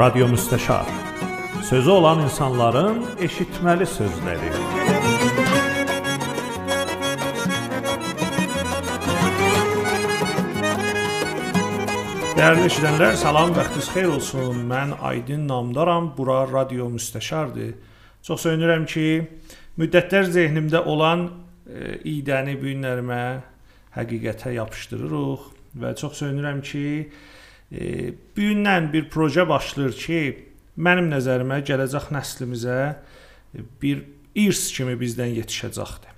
Radyo Müstəşar. Sözü olan insanların eşitməli sözləri. Dəyərli eşidənlər, salam, vaxtınız xeyir olsun. Mən Aydın Namdaram. Bura Radio Müstəşardır. Çox sevinirəm ki, müddətlər zehnimdə olan e, idəni bu günlərimə həqiqətə yapışdırırıq və çox sevinirəm ki, e, bu gündən bir proje başlayır ki, mənim nəzərimə gələcək nəslimizə bir irs kimi bizdən yetişəcəkdir.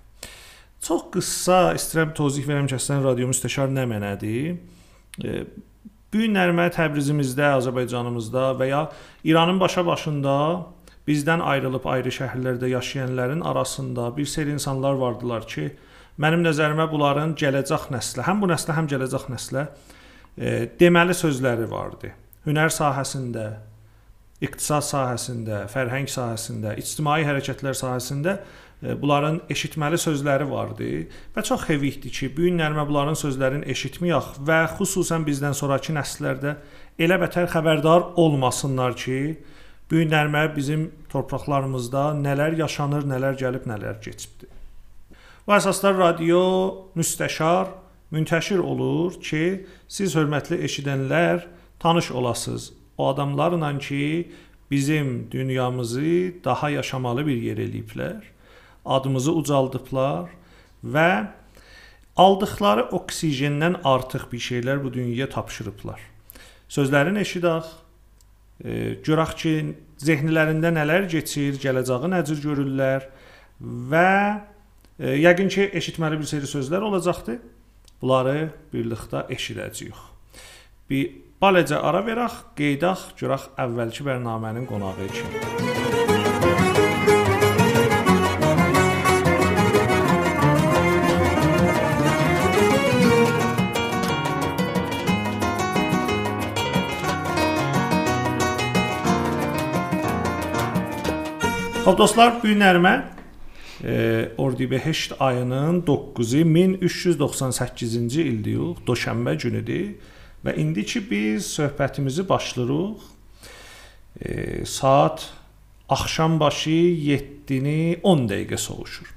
Çox qısa istəyirəm tozih verəm ki, əslən radio müstəşar nə mənədir? E, bu günlərimə Təbrizimizdə, Azərbaycanımızda və ya İranın başa-başında bizdən ayrılıb ayrı şəhərlərdə yaşayanların arasında bir seri insanlar vardılar ki, mənim nəzərimə bunların gələcək nəslə, həm bu nəslə, həm gələcək nəslə e, deməli sözləri vardı. Hünər sahəsində, iqtisad sahəsində, fərhəng sahəsində, ictimai hərəkətlər sahəsində e, bunların eşitməli sözləri vardı və çox xəvikdir ki, bu günlərimə bunların sözlərini eşitməyək və xüsusən bizdən sonrakı nəsillərdə elə bətər xəbərdar olmasınlar ki, bu günlərimə bizim torpaqlarımızda nələr yaşanır, nələr gəlib, nələr keçibdi. Bu əsasda radio müstəşar müntəşir olur ki, siz hörmətli eşidənlər tanış olasınız. O adamlarla ki, bizim dünyamızı daha yaşamalı bir yer eləyiblər. Adımızı ucaldıblar və aldıqları oksigendən artıq bir şeylər bu dünyaya tapşırıblar. Sözlərini eşidək, e, görək ki, zehnlərində nələr keçir, gələcəyi necə görürlər və e, yəqin ki, eşitməli bir seri sözlər olacaqdır. Bunları birlikdə eşidəcəyik. Bir balaca ara verək, qeydaq görək əvvəlki proqramın qonağı kimi. Xoş dostlar, bu günlərimə e, Ordibehişt ayının 9-u 1398-ci ildir, Doşənbə günüdür və indi ki biz söhbətimizi başlayırıq. E, saat axşam başı 7-ni 10 dəqiqə soğuşur.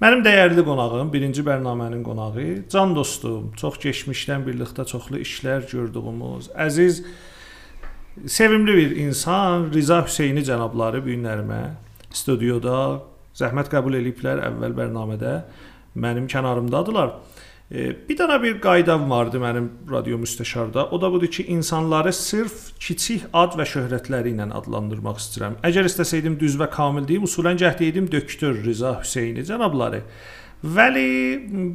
Mənim dəyərli qonağım, birinci proqramın qonağı, can dostum, çox keçmişdən birlikdə çoxlu işlər gördüyümüz, əziz sevimli bir insan Riza Hüseyni cənabları bu günlərimə studiyada zəhmət qəbul eləyiblər əvvəl proqramda. Mənim kənarımdadılar. E, bir dənə bir qaydam vardı mənim radio müstəşarda. O da budur ki, insanları sırf kiçik ad və şöhrətləri ilə adlandırmaq istəyirəm. Əgər istəsəydim düz və kamil deyim, usulən cəhd edim doktor Rıza Hüseyni cənabları. Vəli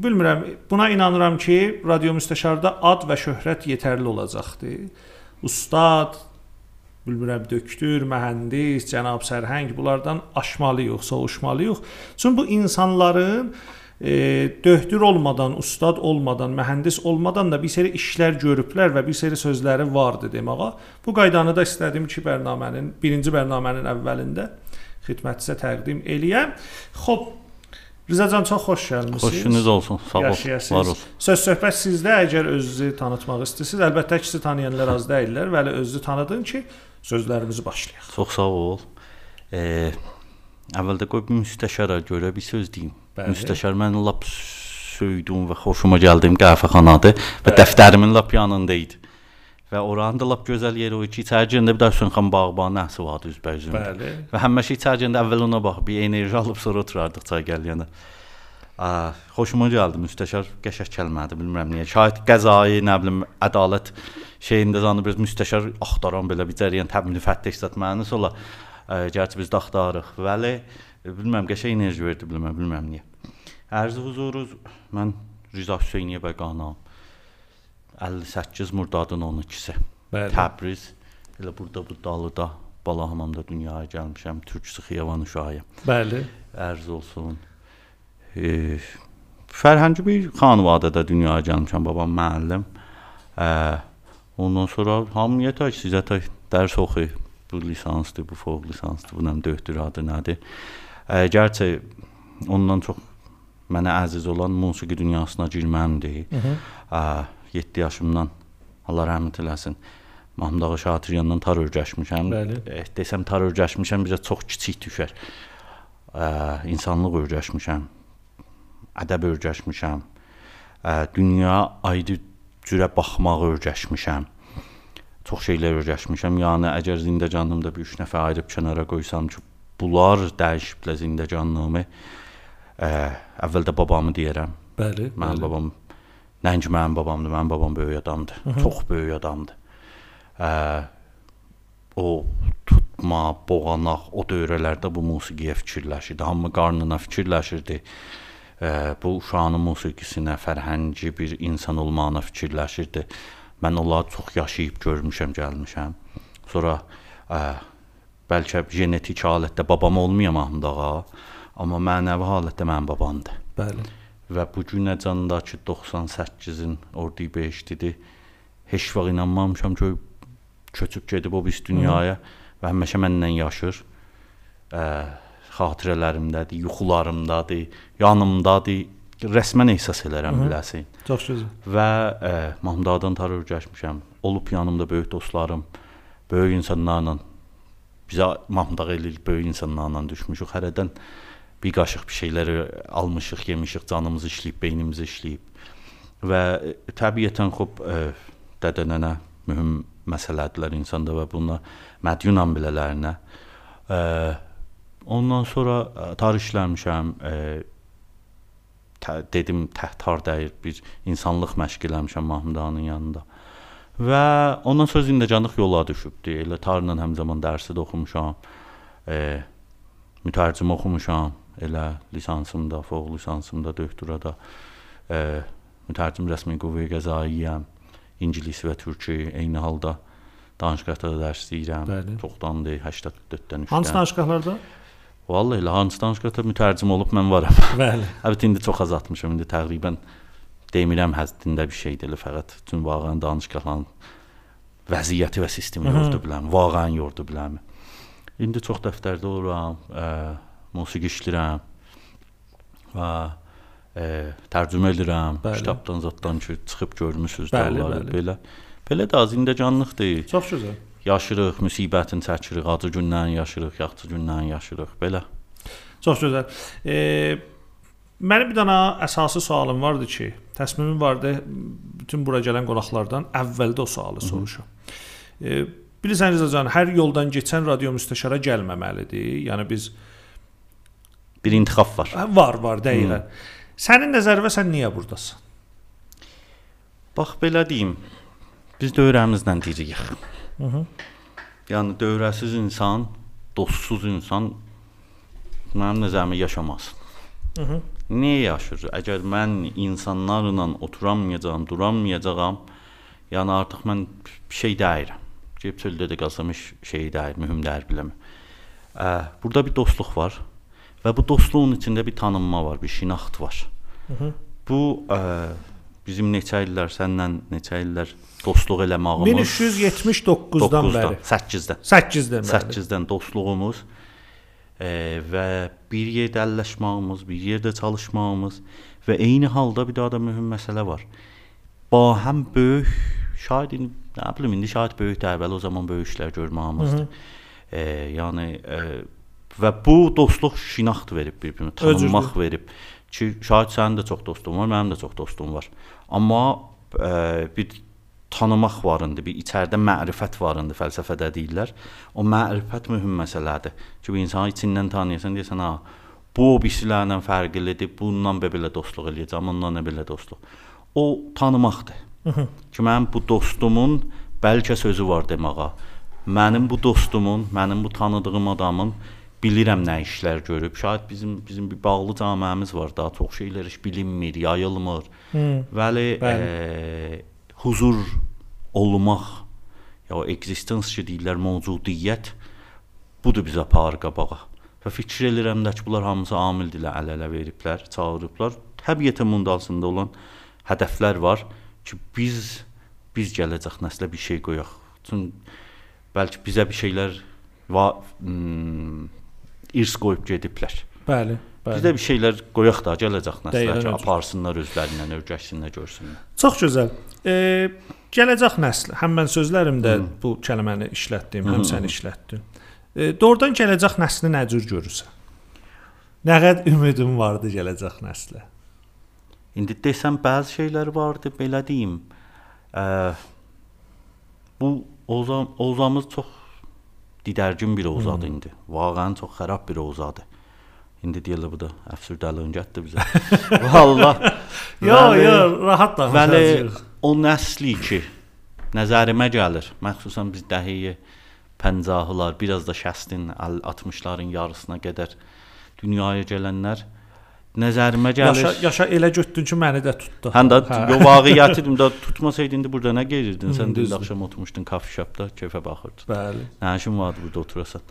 bilmirəm, buna inanıram ki, radio müstəşarda ad və şöhrət yetərli olacaqdı. Ustad, bilmirəm döktür, mühəndis, cənab sərhəng bunlardan aşmalıyıq, soğuşmalıyıq. Çünki bu insanların e, döhtür olmadan, ustad olmadan, mühəndis olmadan da bir seri işlər görüblər və bir seri sözləri vardı deməyə. Bu qaydanı da istədim ki, proqramın birinci proqramın əvvəlində xidmətinizə təqdim eləyəm. Xoş Rızacan çox xoş gəlmisiniz. Xoşunuz olsun. Sağ ol. Var olsun. Söz söhbət sizdə. Əgər özünüzü tanıtmaq istəyirsiniz, əlbəttə ki, sizi tanıyanlar az deyillər. Vəli özünü tanıdın ki, sözlərimizi başlayaq. Çox sağ ol. E, əvvəldə qoy bir müstəşara görə bir söz deyim. Bəli. Müstəşar mən lap söydüm və xoşuma gəldiyim qəhvəxanadır və Bəli. dəftərimin lap yanında idi. Və oranın da lap gözəl yeri o ki, içəri girəndə bir də Hüseynxan bağbanı nəsə vardı üzbəyüzündə. Bəli. Və həmişə içəri girəndə əvvəl ona bax, bir enerji alıb sonra oturardıq çay gələyəndə. A, xoşuma gəldi müstəşar qəşəng kəlmədir, bilmirəm niyə. Şahid qəzayı, nə bilim, ədalət şeyində zanı bir müstəşar axtaran belə bir cəryan təmin müfəttiş zət mənası ola. Gərçi biz də axtarırıq. Vəli bilmirəm qəşəng enerji verdi, bilmirəm, bilmirəm niyə. Ərz huzuruz mən Rıza Hüseyniyə bəy qanam. 58 Murdadın 12-si. Bəli. Təbriz elə burada bu dalıda Balahamamda dünyaya gəlmişəm. Türk Xiyavan uşağıyam. Bəli. Ərz olsun e, fərhəngi bir xanvadədə dünyaya gəlmişəm. Babam müəllim. Ondan sonra hamıya tək sizə tək dərs oxuyub. Bu lisansdır, bu fوق lisansdır, bu nəm doktoradır, nədir? E, Gərçi ondan çox mənə əziz olan musiqi dünyasına girməmdir. 7 yaşımdan Allah rəhmət eləsin. Mahmudağa Şatiryandan tar örgəşmişəm. Bəli. E, desəm tar örgəşmişəm, bizə çox kiçik düşər. E, insanlıq örgəşmişəm. Ədəb örgəşmişəm. E, dünya ayrı cürə baxmaq örgəşmişəm. Çox şeylər örgəşmişəm. Yəni əgər zindəcanımda bir üç nəfər ayırıb kənara qoysam ki, bunlar dəyişiblər zindəcanlığımı. E, əvvəldə babamı deyərəm. Bəli. Mənim bəli. babam nəinki mənim babamdır, mənim babam böyük adamdır. Çox böyük adamdır. Ə, o tutma, boğanaq o dövrlərdə bu musiqiyə fikirləşirdi. Hamı qarnına fikirləşirdi. Ə, bu uşağın musiqisinə, fərhəngi bir insan olmağına fikirləşirdi. Mən onları çox yaşayıb görmüşəm, gəlmişəm. Sonra ə, bəlkə genetik halətdə babam olmayam Mahmud ağa, amma mənəvi halətdə mənim babamdır. Bəli. və bu günəcandakı 98-in ordu 5-dir. Heç vaxt inanmamışam ki, köçüb gedib o biz dünyaya və həmişə mənlə yaşır. Ə, xatirələrimdədir, yuxularımdadır, yanımdadır. Rəsmən ehsas elərəm biləsən. Çox gözəl. Və ə, Mahmudadan tar örgəşmişəm. Olub yanımda böyük dostlarım, böyük insanlarla bizə Mahmudaq eləyir, böyük insanlarla düşmüşük. Hərədən bir qaşıq bir şeylər almışıq, yemişik, canımız işləyib, beynimiz işləyib. Və ə, təbiətən xop ə, dədə-nənə mühüm məsələdirlər insanda və buna mədyunam bilələrinə. Ə, ondan sonra ə, tar işləmişəm, ə, tə, dedim təhtar dəyir bir insanlıq məşq eləmişəm Mahmudağanın yanında. Və ondan sonra zindəcanlıq yola düşübdü. Elə tarla həmzaman dərsi də oxumuşam. E, mütərcim oxumuşam. Elə lisansımda, fوق lisansımda, doktorada e, mütərcim rəsmi qüvvəyə qəzaiyəm. İngilis və türkü eyni halda danışqahda da dərs deyirəm. Bəli. Çoxdandır 84-dən 3-dən. Hansı danışıqlarda? Vallahi elə hansı danışqahda mütərcim olub mən varam. Bəli. Əlbəttə indi çox azaltmışam. İndi təqribən demirəm həddində bir şeydir elə fəqət üçün vaqəən danışqahların vəziyyəti və sistemi yordu biləm. Vaqəən yordu biləm. İndi çox dəftərdə oluram, ə, musiqi işləyirəm və ə, tərcümə edirəm. Bəli. Kitabdan zaddan ki, çıxıb görmüsüz də onları belə. Belə də zindəcanlıqdır. Çox gözəl. Yaşırıq, müsibətin çəkirik, acı gündən yaşırıq, yaxşı gündən yaşırıq. Belə. Çox gözəl. E, mənim bir dənə əsası sualım vardı ki, təsmimim vardı bütün bura gələn qonaqlardan əvvəldə o sualı soruşum. E, bilirsən Rzacan, hər yoldan keçən radio müstəşara gəlməməlidir. Yəni biz Bir intiqab var. Hə, var, var, dəqiqən. Sənin nəzərində sən niyə burdasan? Bax belə deyim. Biz dövrəmizlə deyirik. Mhm. Yəni dövrəsiz insan, dostsuz insan mənim nəzərimə yaşamaz. Mhm. Niyə yaşır? Əgər mən insanlarla oturamayacağam, duramayacağam, yəni artıq mən bir şey deyirəm. Gəlib çöldə də heç şey deyil, mühüm deyil biləmə. Ə, burada bir dostluq var və bu dostluğun içində bir tanınma var, bir şinaxt var. Mhm. Bu ə, bizim neçə illər səndən neçə illər dostluq eləməyimiz 1379-dan bəri. 8-dən 8-dən bəri. 8-dən dostluğumuz e, və bir yerdə əlləşməyimiz, bir yerdə çalışmağımız və eyni halda bir daha da mühüm məsələ var. Ba həm böyük şahid nə bilim indi şahid böyük də əvvəl o zaman böyük işlər görməyimizdir. E, yəni e, və bu dostluq şinaxt verib bir-birinə, tanınmaq Özürdür. verib ki, şahid sənin də çox dostun var, mənim də çox dostum var. Amma e, bir tanımaq var indi, bir içəridə mərifət var indi, fəlsəfədə deyirlər. O mərifət mühüm məsələdir. Ki, bir insanı içindən tanıyırsan, deyirsən, ha, bu birisilərlə fərqlidir, bununla belə dostluq eləyəcəm, onunla belə dostluq. O tanımaqdır. Ki, mənim bu dostumun bəlkə sözü var deməyə. Mənim bu dostumun, mənim bu tanıdığım adamın bilirəm nə işlər görüb. Şayad bizim bizim bir bağlı cəmiyyəmiz var, daha çox şeylər heç bilinmir, yayılmır. Hı. Bəli, Bəli. e, huzur olmaq, ya o ki deyirlər, mövcudiyyət budur bizə aparır qabağa. Və fikir edirəm də ki, bunlar hamısı amildirlər, əl-ələ veriblər, çağırıblar. Təbiətən mundalsında olan hədəflər var ki, biz biz gələcək nəslə bir şey qoyaq. Çünki bəlkə bizə bir şeylər va hmm, irs qoyub gediblər. Bəli, Biz bəli. də bir şeylər qoyaq da gələcək nəslə ki, aparsınlar özlərindən, öyrəşsinlər, görsünlər. Çox gözəl. E, gələcək nəsl, həm mən sözlərimdə Hı. bu kəlməni işlətdim, həm sən işlətdin. E, doğrudan gələcək nəsli nə cür görürsən? Nə qədər ümidin vardı gələcək nəslə? İndi desəm bəzi şeylər vardı, belə deyim. Ə, bu Ozan Ozamız çox didərgin bir Ozadı indi. Vaqəən çox xarab bir Ozadı. İndi deyirlər bu da əfsürdəliyini gətdi bizə. Vallah. yo, yo, rahat danışacağıq. Bəli, o nəsli ki nəzərimə gəlir. Məxsusən biz dəhiyə 50-lar, biraz da 60-ın, 60-ların yarısına qədər dünyaya gələnlər nəzərimə gəlir. Yaşa, yaşa elə götdün ki, məni də tutdu. Həm də hə. yo vaqiətidim də tutmasaydın indi burada nə gedirdin? Sən dün axşam oturmuşdun kafe shopda, keyfə baxırdın. Bəli. Nə işin vardı burada oturasan?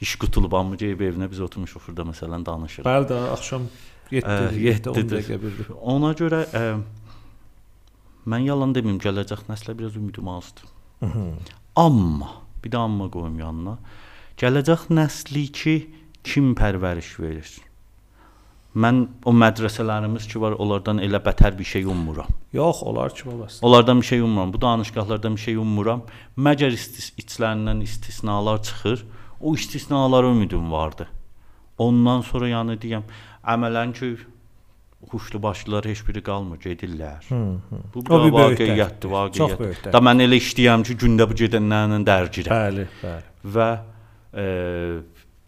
İş qutulub amma gəlib evinə biz oturmuşuq burada məsələn danışırıq. Bəli də axşam 7 7 10 dəqiqə birdir. Ona görə ə, mən yalan deməyim, gələcək nəslə biraz ümidim azdır. Amma bir də amma qoyum yanına. Gələcək nəsli ki kim pərvəriş verir? Mən o mədrəsələrimiz ki var, onlardan elə bətər bir şey ummuram. Yox, onlar ki babası. Onlardan bir şey ummuram. Bu danışıqlardan bir şey ummuram. Məgər istis içlərindən istisnalar çıxır o istisnalara ümidim vardı. Ondan sonra yəni deyəm, əmələn ki huşlu başlılar heç biri qalmır, gedirlər. Hı, hı. Bu bir vaqiətdir, vaqiət. Da mən elə işləyirəm ki, gündə bu gedənlərlə dərgirəm. Bəli, bəli. Və e,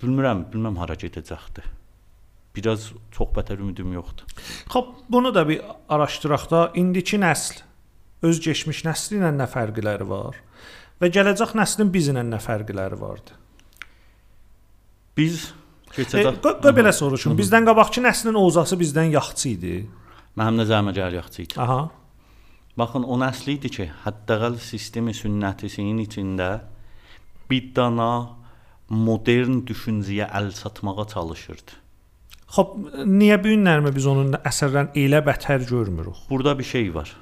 bilmirəm, bilməm hara gedəcəkdir. Biraz çox bətər ümidim yoxdur. Xoş, bunu da bir araşdıraq da. İndiki nəsl öz keçmiş nəsli ilə nə fərqləri var və gələcək nəslin bizlə nə fərqləri vardı? Biz keçəcək. E, qoy belə soruşum. Bizdən qabaqki nəslin ovzası bizdən yaxçı idi. Mənim nəzərimə gəlir yaxçı idi. Aha. Baxın, o nəsl idi ki, həddəqəl sistemi sünnətisinin içində bir dana modern düşüncəyə əl çatmağa çalışırdı. Xoş, niyə bu günlərmə biz onun əsərlərini elə bətər görmürük? Burada bir şey var.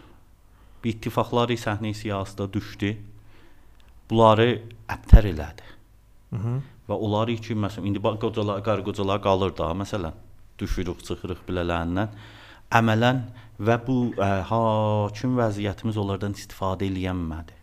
Bir ittifaqları səhnə siyasətdə düşdü. Bunları əbtər elədi. Mhm və onları ki, məsələn, indi bax qocalar, qarı qocalar qalır da, məsələn, düşürük, çıxırıq bilələrindən. Əmələn və bu ə, hakim vəziyyətimiz onlardan istifadə eləyənmədi.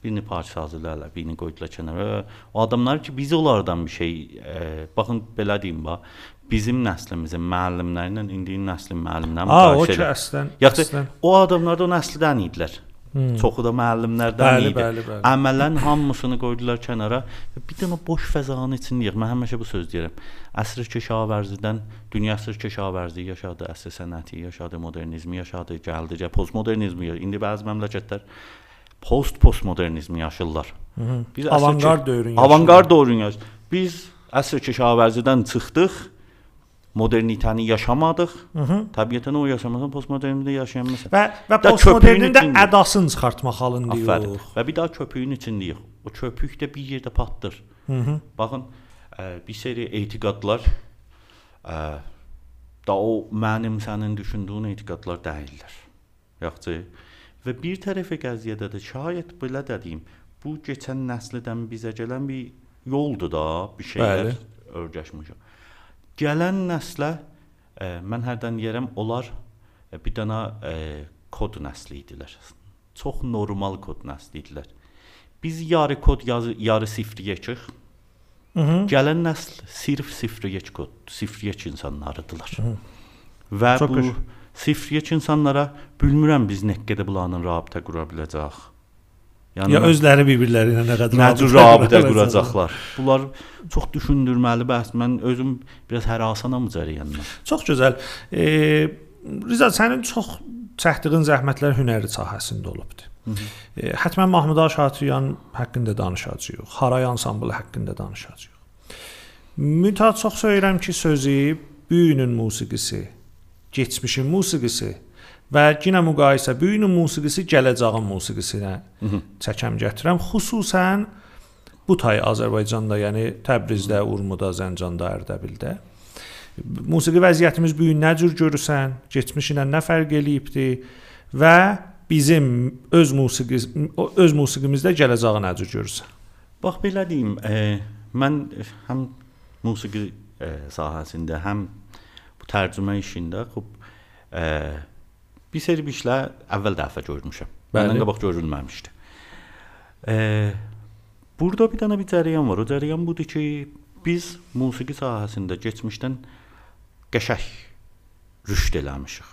Birini parça hazırlarlar, birini qoydular kənara. O adamlar ki, biz onlardan bir şey, ə, baxın belə deyim bax, bizim nəslimizin müəllimləri ilə indinin nəslin müəllimləri müqayisə edir. O ki, əslən, Yaxşı, o adamlar da o nəsildən idilər. Hmm. Çoxu da müəllimlərdən bəli, idi. Bəli, bəli. Əmələn hamısını qoydular kənara və bir dənə boş fəzanın içindəyik. Mən həmişə bu söz deyirəm. Əsr keşavərzidən dünya əsr keşavərzi yaşadı, əsr sənəti yaşadı, modernizmi yaşadı, gəldi, postmodernizmi. İndi bəzi məmləkətlər post postmodernizmi yaşayırlar. Biz avangard dövrün yaşayırıq. Avangard dövrün yaşayırıq. Biz əsr keşavərzidən çıxdıq modernitəni yaşamadıq. Hı -hı. Təbiətən o yaşamasan postmodernizmdə yaşayanmısan. Və və postmodernin də ədasını çıxartmaq halındayıq. Aferin. Və bir daha köpüyün içindəyik. O köpük də bir yerdə patdır. Hı -hı. Baxın, ə, bir seri etiqadlar ə, da o mənim sənin düşündüyün etiqadlar deyillər. Yaxşı. Və bir tərəfə qəziyyədə də şayət belə dediyim, bu keçən nəsildən bizə gələn bir yoldur da, bir şeylər örgəşmişik. Gələn nəslə ə, e, mən hərdən deyirəm, onlar ə, e, bir dənə ə, e, kod nəsli idilər. Çox normal kod nəsli idilər. Biz yarı kod yazı, yarı sifriyəçik. Gələn nəsl sirf sifriyəç kod, sifriyəç insanlarıdılar. Hı -hı. Və Çox bu sifriyəç insanlara bilmirəm biz nə qədər bunlarla rabitə qura biləcəyik. Yəni ya özləri bir-birləri ilə nə qədər nəcür rabitə quracaqlar. Bunlar çox düşündürməli bəhs. Mən özüm biraz hərasana mücəriyəndən. Çox gözəl. E, Riza sənin çox çəkdiyin zəhmətlər hünəri sahəsində olubdu. E, hətmən Mahmud Şatriyan haqqında danışacağıq. Haray ansamblı haqqında danışacağıq. Mütəd çox söyürəm ki, sözü bu günün musiqisi, keçmişin musiqisi və yenə müqayisə bu günün musiqisi gələcəyin musiqisinə çəkəm gətirəm. Xüsusən bu tay Azərbaycanda, yəni Təbrizdə, Urmuda, Zəncanda, Ərdəbildə. Musiqi vəziyyətimiz bu gün nə cür görürsən, keçmişinə nə fərq eləyibdi? Və bizim öz musiqi öz musiqimizdə gələcəyi nə cür görürsən? Bax belə deyim, e, mən həm musiqi e, sahəsində, həm bu tərcümə işində xub e, Bir seri bir işlər əvvəl dəfə görmüşəm. Məndən Bəli. qabaq görülməmişdi. Eee burada bir dənə bir cərəyan var. O cərəyan budur ki, biz musiqi sahəsində keçmişdən qəşəng rüşd eləmişik.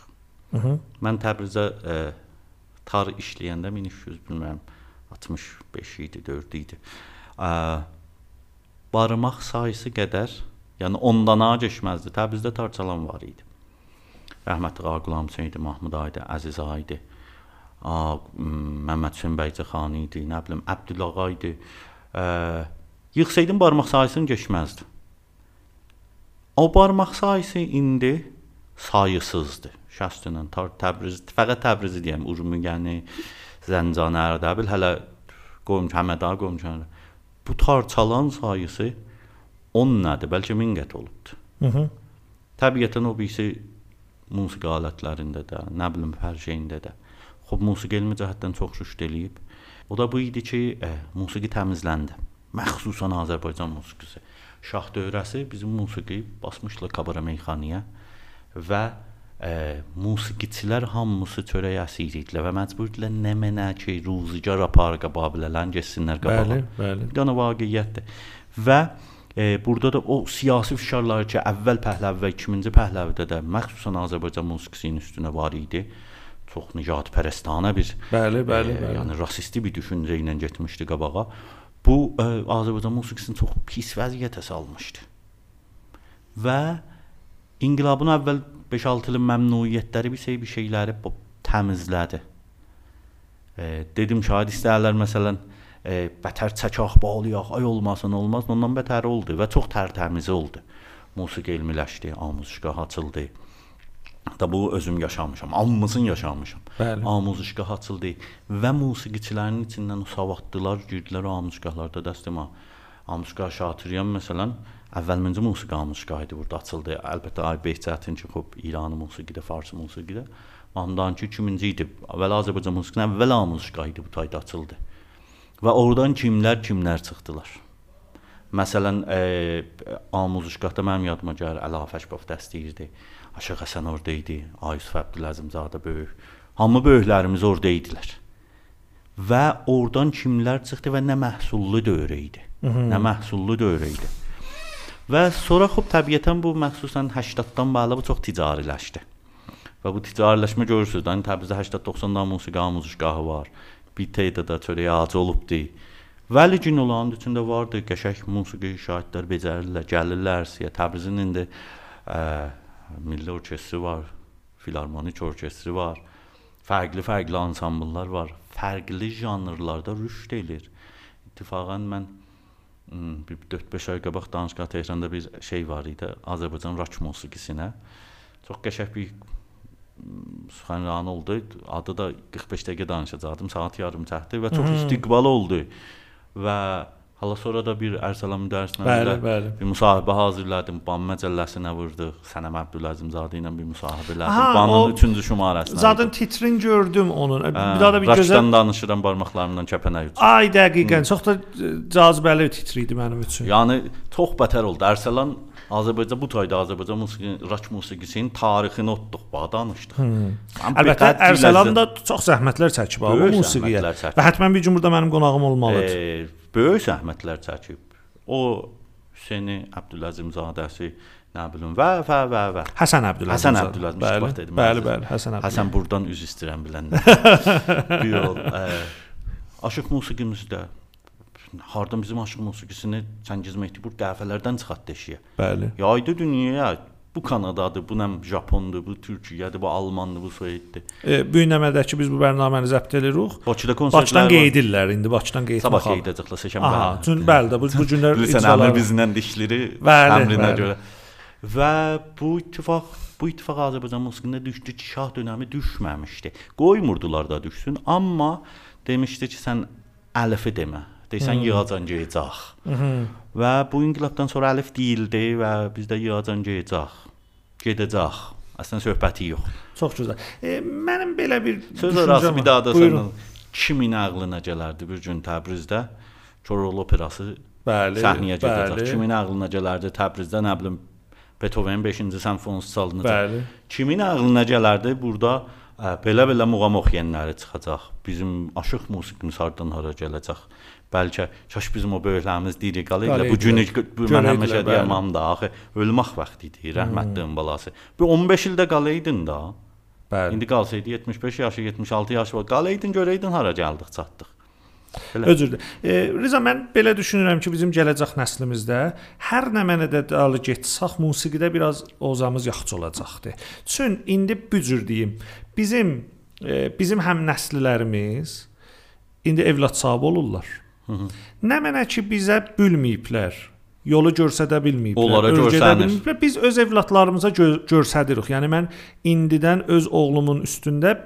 Mhm. Mən Təbrizdə e, tar işləyəndə 1300 bilmirəm 65 idi, 4 idi. E, barmaq sayısı qədər, yəni ondan az keçməzdi. Təbrizdə tar çalan var idi. Rəhmətli Ağa Qulam Hüseyn idi, Mahmud Aydı, Əziz Ağa idi. A, m, Məmməd Hüseyn Bəycəxani idi, nə bilim Əbdülağa idi. E, yığsaydın barmaq sayısını keçməzdi. O barmaq sayısı indi sayısızdır. Şəxslə tar Təbriz, fəqət Təbrizi deyəm, Urmiyəni, Zəncanə, Ərdəbil, hələ qoyum Həməda qoyum. Bu tar çalan sayısı 10 nədir, bəlkə 1000 qət olubdur. Mhm. Təbiətən o birisi musiqi alətlərində də, nə bilim hər şeyində də. Xoş musiqi elmi cəhətdən çox rüşd eləyib. O da bu idi ki, e, musiqi təmizləndi. Məxsusən Azərbaycan musiqisi. Şah dövrəsi bizim musiqi basmışdı kabara meyxanaya və e, musiqiçilər hamısı çörək əsiri idilər və məcbur idilər nə mənə ki, ruzigar apar qababilələn getsinlər qabağa. Bəli, bəli. Bir dənə vaqiətdir. Və e, burada da o siyasi fişarlar ki, əvvəl Pəhləvi və ikinci Pəhləvidə də məxsusən Azərbaycan musiqisinin üstünə var idi. Çox nicat-pərəstanə bir Bəli, bəli, e, bəli. yəni rasisti bir düşüncə ilə getmişdi qabağa. Bu e, Azərbaycan musiqisini çox pis vəziyyətə salmışdı. Və inqilabın əvvəl 5-6 ilin məmnuniyyətləri bir şey bir şeyləri təmizlədi. E, dedim şahid istəyirlər məsələn e, bətər çəkah bağlayaq, ay olmasın olmaz, ondan bətər oldu və çox tərtəmiz oldu. Musiqi elmiləşdi, amuzişgah açıldı. Da bu özüm yaşamışam, hamımızın yaşamışam. Bəli. Amuzişgah açıldı və musiqiçilərin içindən o savadlılar girdilər amuzişgahlarda dəstəma. Amuzişgah Şatiriyan məsələn əvvəlcə musiqi amuzişgahı idi burada açıldı. Əlbəttə Ay Behçətin ki, xop İranı musiqidə, Farsı musiqidə. Ondan ki 2000-ci idi. Əvvəl Azərbaycan musiqisinin əvvəl amuzişgahı idi bu tayda açıldı. Və oradan kimlər kimlər çıxdılar. Məsələn, e, Amuzuşqatda mənim yadıma gəlir Əli Afəşbov dəstəyirdi. Aşıq Həsən orada idi, Ayusuf Əbdüləzimzadə böyük. Hamı böyüklərimiz orada idilər. Və oradan kimlər çıxdı və nə məhsullu dövrə idi. Nə məhsullu dövrə idi. Və sonra xub təbiətən bu məxsusən 80-dan bəri bu çox ticariləşdi. Və bu ticariləşmə görürsüz, yəni Təbrizdə 80-90 da musiqi amuzuşgahı var. Bir tədada çörək ağacı olubdu. Vəli gün olanın içində vardı qəşəng musiqi şahidlər becərirlər, gəlirlər siyə. Təbrizin indi ə, milli orkestri var, filarmonik orkestri var. Fərqli-fərqli ansambllar var. Fərqli janrlarda rüşd edir. İttifaqən mən bir 4-5 ay qabaq Danışqa Tehranda bir şey var idi. Azərbaycan rock musiqisinə. Çox qəşəng bir Süxanran oldu. Adı da 45 dəqiqə danışacaqdım. Saat yarım çəkdi və çox istiqbal oldu. Və hala sonra da bir Ərsəlan müdərrislə Bəli, bəli. bir müsahibə hazırladım. Ban məcəlləsinə vurduq. Sənəm Əbdüləzimzadə ilə bir müsahibə elədim. Banın o 3-cü şumarəsində. Zaten titrin gördüm onun. Hə, Bir daha da bir gözəl danışıram barmaqlarımdan kəpənək uçur. Ay dəqiqən çox da cazibəli titri idi mənim üçün. Yəni çox bətər oldu. Ərsəlan Azərbaycan bu tayda Azərbaycan musiqi, rock musiqisinin tarixini otduq, bax danışdıq. Amma Əlbəttə Ərsəlan da çox zəhmətlər çəkib bu musiqiyə. Və həttəmən bir gün burada mənim qonağım olmalıdır. e, böyük zəhmətlər çəkib. O Hüseyni Əbdüləzimzadəsi, nə bilim və və və və. Həsən Əbdüləzim. Həsən Əbdüləzim bax dedim. bəli, bəli, Həsən Əbdüləzim. Həsən burdan üz istəyirəm biləndə. bir yol. Ə, aşıq musiqimizdə hardan bizim aşıq musiqisini Çəngiz Mehdibur dəfələrdən çıxartdı eşiyə. Bəli. Yaydı dünyaya. Bu Kanadadır, bu nəm Japondur, bu Türkiyədir, bu Almandır, bu Sovetdir. E, bu günləmədəki biz bu bərnaməni zəbt edirik. Bakıda konsertlər Bakıdan qeyd edirlər indi Bakıdan qeyd Sabah etmək. qeydəcəklər seçənbə. Aha, çün bəli də bu bu günlər Bilirsən, əmri bizlə dişləri əmrinə görə. Və bu ittifaq bu ittifaq Azərbaycan musiqisində düşdü ki, şah dönəmi düşməmişdi. Qoymurdular da düşsün, amma demişdi ki, sən əlifi demə. Desən yığacan geyəcək. Və bu inqilabdan sonra əlif deyildi və bizdə yığacan geyəcək. Gedəcək. Əslən söhbəti yox. Çox gözəl. E, mənim belə bir Söz arası bir daha da sənin kimin ağlına gələrdi bir gün Təbrizdə Koroğlu operası Bəli. səhnəyə gedəcək. bəli, Kimin ağlına gələrdi Təbrizdə nə bilim Beethoven 5-ci simfoniyası çalınacaq. Bəli. Kimin ağlına gələrdi burada Belə-belə muğam oxuyanları çıxacaq. Bizim aşıq musiqimiz hardan hara gələcək? Bəlkə kaş bizim o böyüklərimiz diri qalıydılar. Bu günü mən həmişə deyirəm da, axı ölmək vaxtı idi, rəhmətliyin balası. Bu 15 ildə qalaydın da. Bəli. İndi qalsaydı 75 yaşı, 76 yaşı var. Qalaydın, görəydin hara gəldik, çatdıq. Belə. Özür. E, Riza mən belə düşünürəm ki, bizim gələcək nəslimizdə hər nə mənədə dalı getsək, musiqidə biraz ozamız yaxşı olacaqdı. Çün indi bu cür deyim, bizim e, bizim həm nəsillərimiz indi evlad sahibi olurlar. Hı -hı. Nə mənə ki bizə bülməyiblər. Yolu görsədə bilməyiblər. Onlara görsənir. Biz öz evladlarımıza gö görsədirik. Yəni mən indidən öz oğlumun üstündə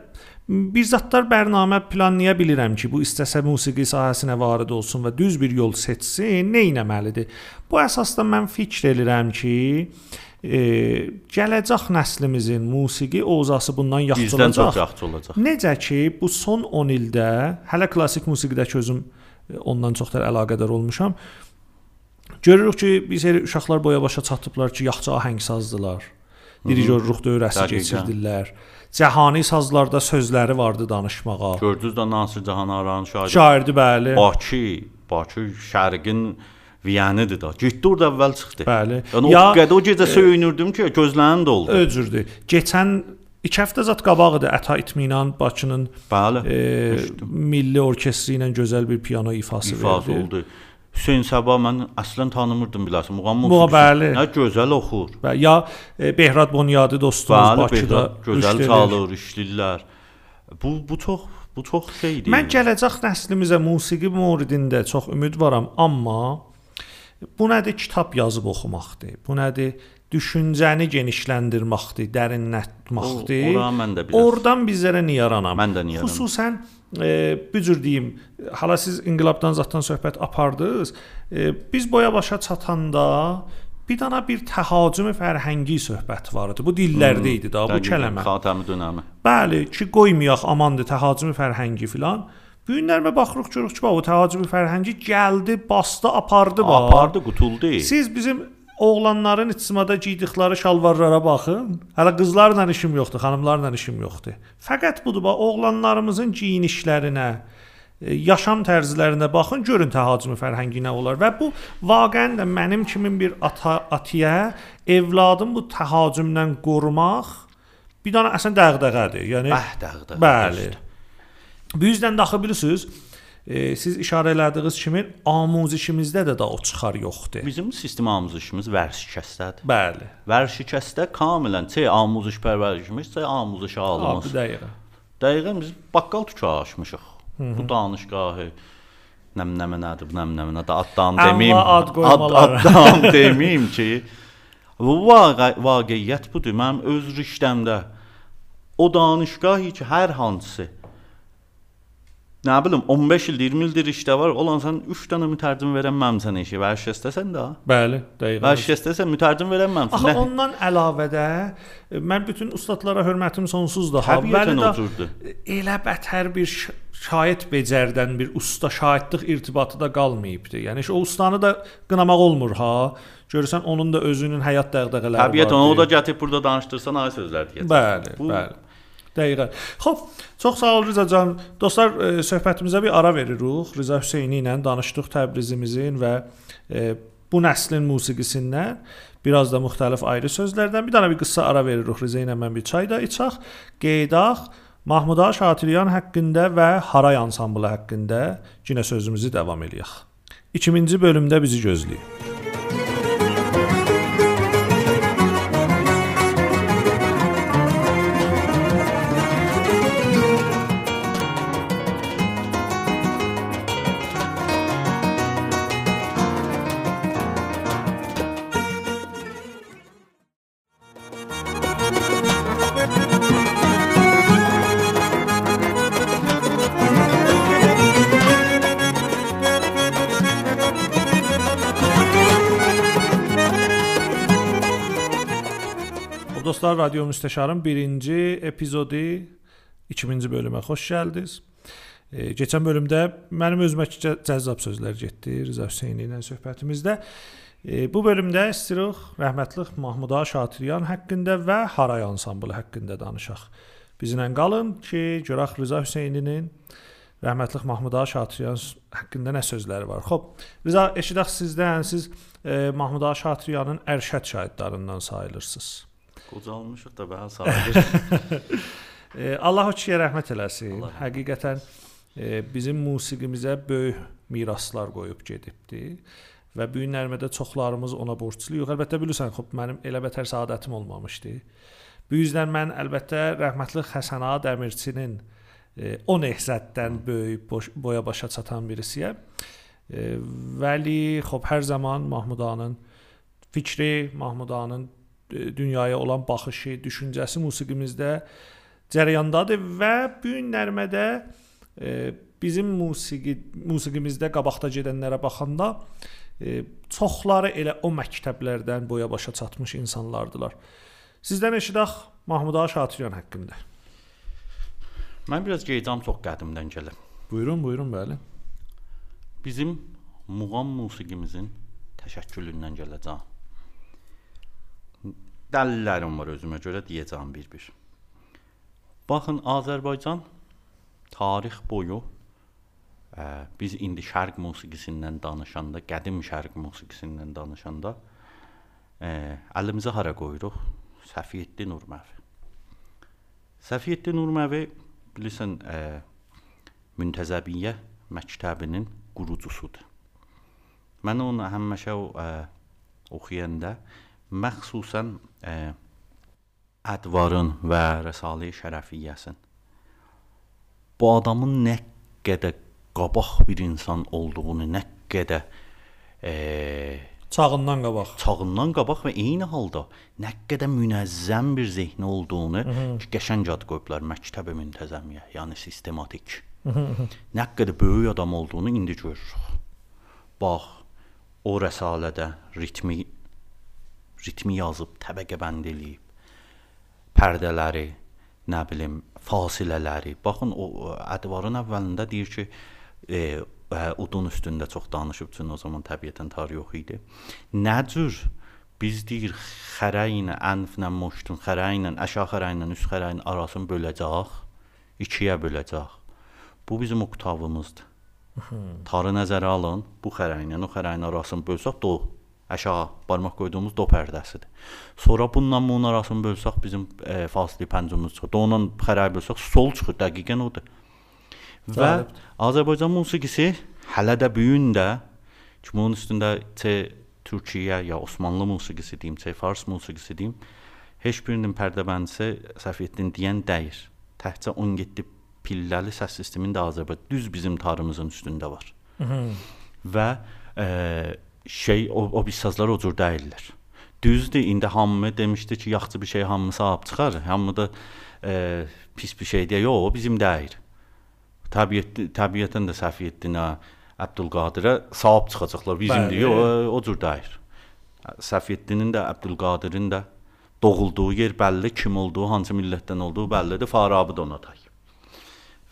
bir zətlər bərnamə planlaya bilirəm ki, bu istəsə musiqi sahəsinə varid olsun və düz bir yol seçsin, nə etməlidir? Bu əsasda mən fikr edirəm ki, e, gələcək nəslimizin musiqi ovzası bundan yaxşı Bizdən olacaq. çox yaxşı olacaq. Necə ki, bu son 10 ildə hələ klassik musiqidəki özüm e, ondan çoxdur əlaqədar olmuşam. Görürük ki, biz elə uşaqlar boya başa çatıblar ki, yaxşı ahəngsazdılar. Dirijor ruh dövrəsi Dəqiqən. keçirdirlər. Cəhani sazlarda sözləri vardı danışmağa. Gördünüz də Nasir Cahan Aran şair. Şairdi bəli. Bakı, Bakı şərqin Viyanidir da. Getdi orada əvvəl çıxdı. Bəli. Yəni o qədər o gecə söyünürdüm ki, gözlərim doldu. Öcürdü. Keçən 2 həftə zət qabaq idi Əta İtminan Bakının Bəli. e, eşitdim. milli orkestri ilə gözəl bir piano ifası İfaz verdi. oldu. Hüseyn Səba mən əslən tanımırdım biləsən. Muğam Muğa, musiqisi. Nə gözəl oxur. Və ya e, Behrad Bunyadi dostumuz Bəli, Bakıda Behrad gözəl çalır, işləyirlər. Bu bu çox bu çox şeydir. Mən gələcək nəslimizə musiqi mövridində çox ümidvaram, amma bu nədir kitab yazıb oxumaqdır. Bu nədir düşüncəni genişləndirməkdir, dərinlətməkdir. Ora mən də bilirəm. Oradan bizlərə niyaranam. Mən də niyaranam. Xüsusən e, bu cür deyim, hala siz inqilabdan zətdən söhbət apardınız. E, biz boya başa çatanda bir dana bir təhacümü fərhəngi söhbət var idi. Bu dillərdə idi da bu kəlmə. Xatəmi dönəmi. Bəli, ki qoymayaq amandır təhacümü fərhəngi filan. Bu günlərmə baxırıq görürük ki, bax o təhacümü fərhəngi gəldi, bastı, apardı bax. Apardı, qutuldu. Siz bizim oğlanların ictimada giydikləri şalvarlara baxın. Hələ qızlarla işim yoxdur, xanımlarla işim yoxdur. Fəqət budur bax oğlanlarımızın geyinişlərinə, e, yaşam tərzlərinə baxın, görün təhacümü fərhəngi nə olar və bu vaqəən də mənim kimi bir ata atiyə evladım bu təhacümdən qorumaq bir dana əsən dəğdəğədir. Yəni Bəh dəğdə. Bəli. Bu yüzdən də axı bilirsiniz, e, siz işarə elədiyiniz kimi amuzişimizdə də da o çıxar yoxdur. Bizim sistem amuzişimiz vərşikəstədir. Bəli. Vərşikəstə kamilən C amuziş pərvərişimiz, C amuziş Abi alımız. dəqiqə. Dəqiqən biz baqqal tükə açmışıq. Bu danışgahı nəm nəmə nədir, bu nəm nəmə nədir addan deməyim. ad addan deməyim ki, bu vaqe vaqiət budur. Mənim öz riştəmdə o danışgahı ki, hər hansı Nə bilim 15 il, 20 ildir işdə var. Olan sən 3 dənə mütərcim verən məmsən işi. Vərşəstəsən də. Bəli, dəqiqə. Vərşəstəsən mütərcim verən məmsən. Axı ondan əlavədə e, mən bütün ustadlara hörmətim sonsuzdur. Havvəldə oturdu. elə bətər bir şahid becərdən bir usta şahidlik irtibatı da qalmayıbdı. Yəni o ustanı da qınamaq olmur ha. Görürsən onun da özünün həyat dəğdəğələri var. Təbiətən onu da gətirib burada danışdırsan ay sözlər deyəcək. Bəli, Bu- bəli. Dəqiqən. Xoş, çox sağ ol Rıza can. Dostlar, e, söhbətimizə bir ara veririk. Rıza Hüseyni ilə danışdıq Təbrizimizin və e, bu nəslin musiqisindən, biraz da müxtəlif ayrı sözlərdən bir dənə bir qısa ara veririk. Rıza ilə mən bir çay da içək, qeydaq Mahmuda Şatiryan haqqında və Haray ansamblı haqqında yenə sözümüzü davam eləyək. 2-ci bölümdə bizi gözləyin. Dostlar, Radio Müstəşarın 1-ci epizodu 2-ci bölümə xoş gəldiniz. E, keçən bölümdə mənim özümə cəzzab sözlər getdi Rıza Hüseyni ilə söhbətimizdə. E, bu bölümdə istəyirik rəhmətli Mahmuda Şatiryan haqqında və Haray ansamblı haqqında danışaq. bizlə qalın ki, görək Rıza Hüseyninin rəhmətlik Mahmud Ağa Şatriyan haqqında nə sözləri var. Xoş, Rıza, eşidək sizdən, siz e, Mahmud Ağa Şatriyanın ərşəd şahidlərindən sayılırsınız. Qocalmışıq da bəli sayılır. e, Allah o kişiyə rəhmət eləsin. Allah Həqiqətən e, bizim musiqimizə böyük miraslar qoyub gedibdi və bu günlərdə çoxlarımız ona borcluyuq. Əlbəttə bilirsən, xop mənim elə bətər saadətim olmamışdı. Bu yüzdən mən əlbəttə rəhmətli Həsən Ağa Dəmirçinin e, o nehzətdən böyük boş, boya başa çatan birisiyəm. E, vəli xop hər zaman Mahmud Ağanın fikri, Mahmud Ağanın dünyaya olan baxışı, düşüncəsi musiqimizdə cərəyandadır və bu günlərdə e, bizim musiqi musiqimizdə qabaqda gedənlərə baxanda e, çoxları elə o məktəblərdən boya başa çatmış insanlardılar. Sizdən eşidək Mahmud Ağa Şatiryan haqqında. Mən biraz geycam çox qədimdən gəlib. Buyurun, buyurun, bəli. Bizim muğam musiqimizin təşəkkülündən gələcəm. Dəlillərim var özümə görə deyəcəm bir-bir. Baxın, Azərbaycan tarix boyu ə, biz indi şərq musiqisindən danışanda, qədim şərq musiqisindən danışanda ə, əlimizi hara qoyuruq? Səfiyyəddin Nurməvi. Səfiyyəddin Nurməvi bilirsən, ə, Müntəzəbiyyə məktəbinin qurucusudur. Mən onu həmişə o ə, oxuyanda məxsusən ə, Ədvarın və Rəsalə-i Şərəfiyyəsin bu adamın nə qədər qabaq bir insan olduğunu, nə qədər e, çağından qabaq, çağından qabaq və eyni halda nə qədər münəzzəm bir zehni olduğunu ki, qəşəng ad qoyublar məktəbə müntəzəmiyə, yəni sistematik. nə qədər böyük adam olduğunu indi görürük. Bax, o rəsalədə ritmi ritmi yazıb, təbəqə bənd eləyib. Pərdələri, nə bilim, fasilələri. Baxın o ədvarın əvvəlində deyir ki, e, udun üstündə çox danışıb üçün o zaman təbiətən tar yox idi. Nə cür biz deyir xərə ilə, ənflə, moştun xərə ilə, əşa xərə ilə, üst xərə ilə arasını böləcək, ikiyə böləcək. Bu bizim oktavımızdır. Tarı nəzərə alın, bu xərə ilə o xərə ilə arasını bölsək do aşağı barmaq qoyduğumuz do pərdəsidir. Sonra bununla bunun arasını bölsək bizim e, fasili pəncumuz çıxır. Ondan xərab bölsək sol çıxır, dəqiqən odur. Və Cəlib. Azərbaycan musiqisi hələ də bu gün də ki bunun üstündə çə Türkiyə ya Osmanlı musiqisi deyim, çə fars musiqisi deyim, heç birinin pərdəbəndisi Səfiyyəddin deyən dəyir. Təkcə 17 pilləli səs sistemində Azərbaycan düz bizim tarımızın üstündə var. Və e, şey o, o bisazlar o cür deyirlər. Düzdür, indi hamı demişdi ki, yaxşı bir şey hamısı ab çıxar. Hamı da e, pis bir şey deyə, yox, o bizim deyil. Təbiət təbiətən də Səfiyyəddinə, Əbdülqadirə sahib çıxacaqlar. Bəli. yox, o, o cür deyil. Səfiyyəddinin də, Əbdülqadirin də doğulduğu yer bəlli, kim olduğu, hansı millətdən olduğu bəllidir. Farabi də ona tay.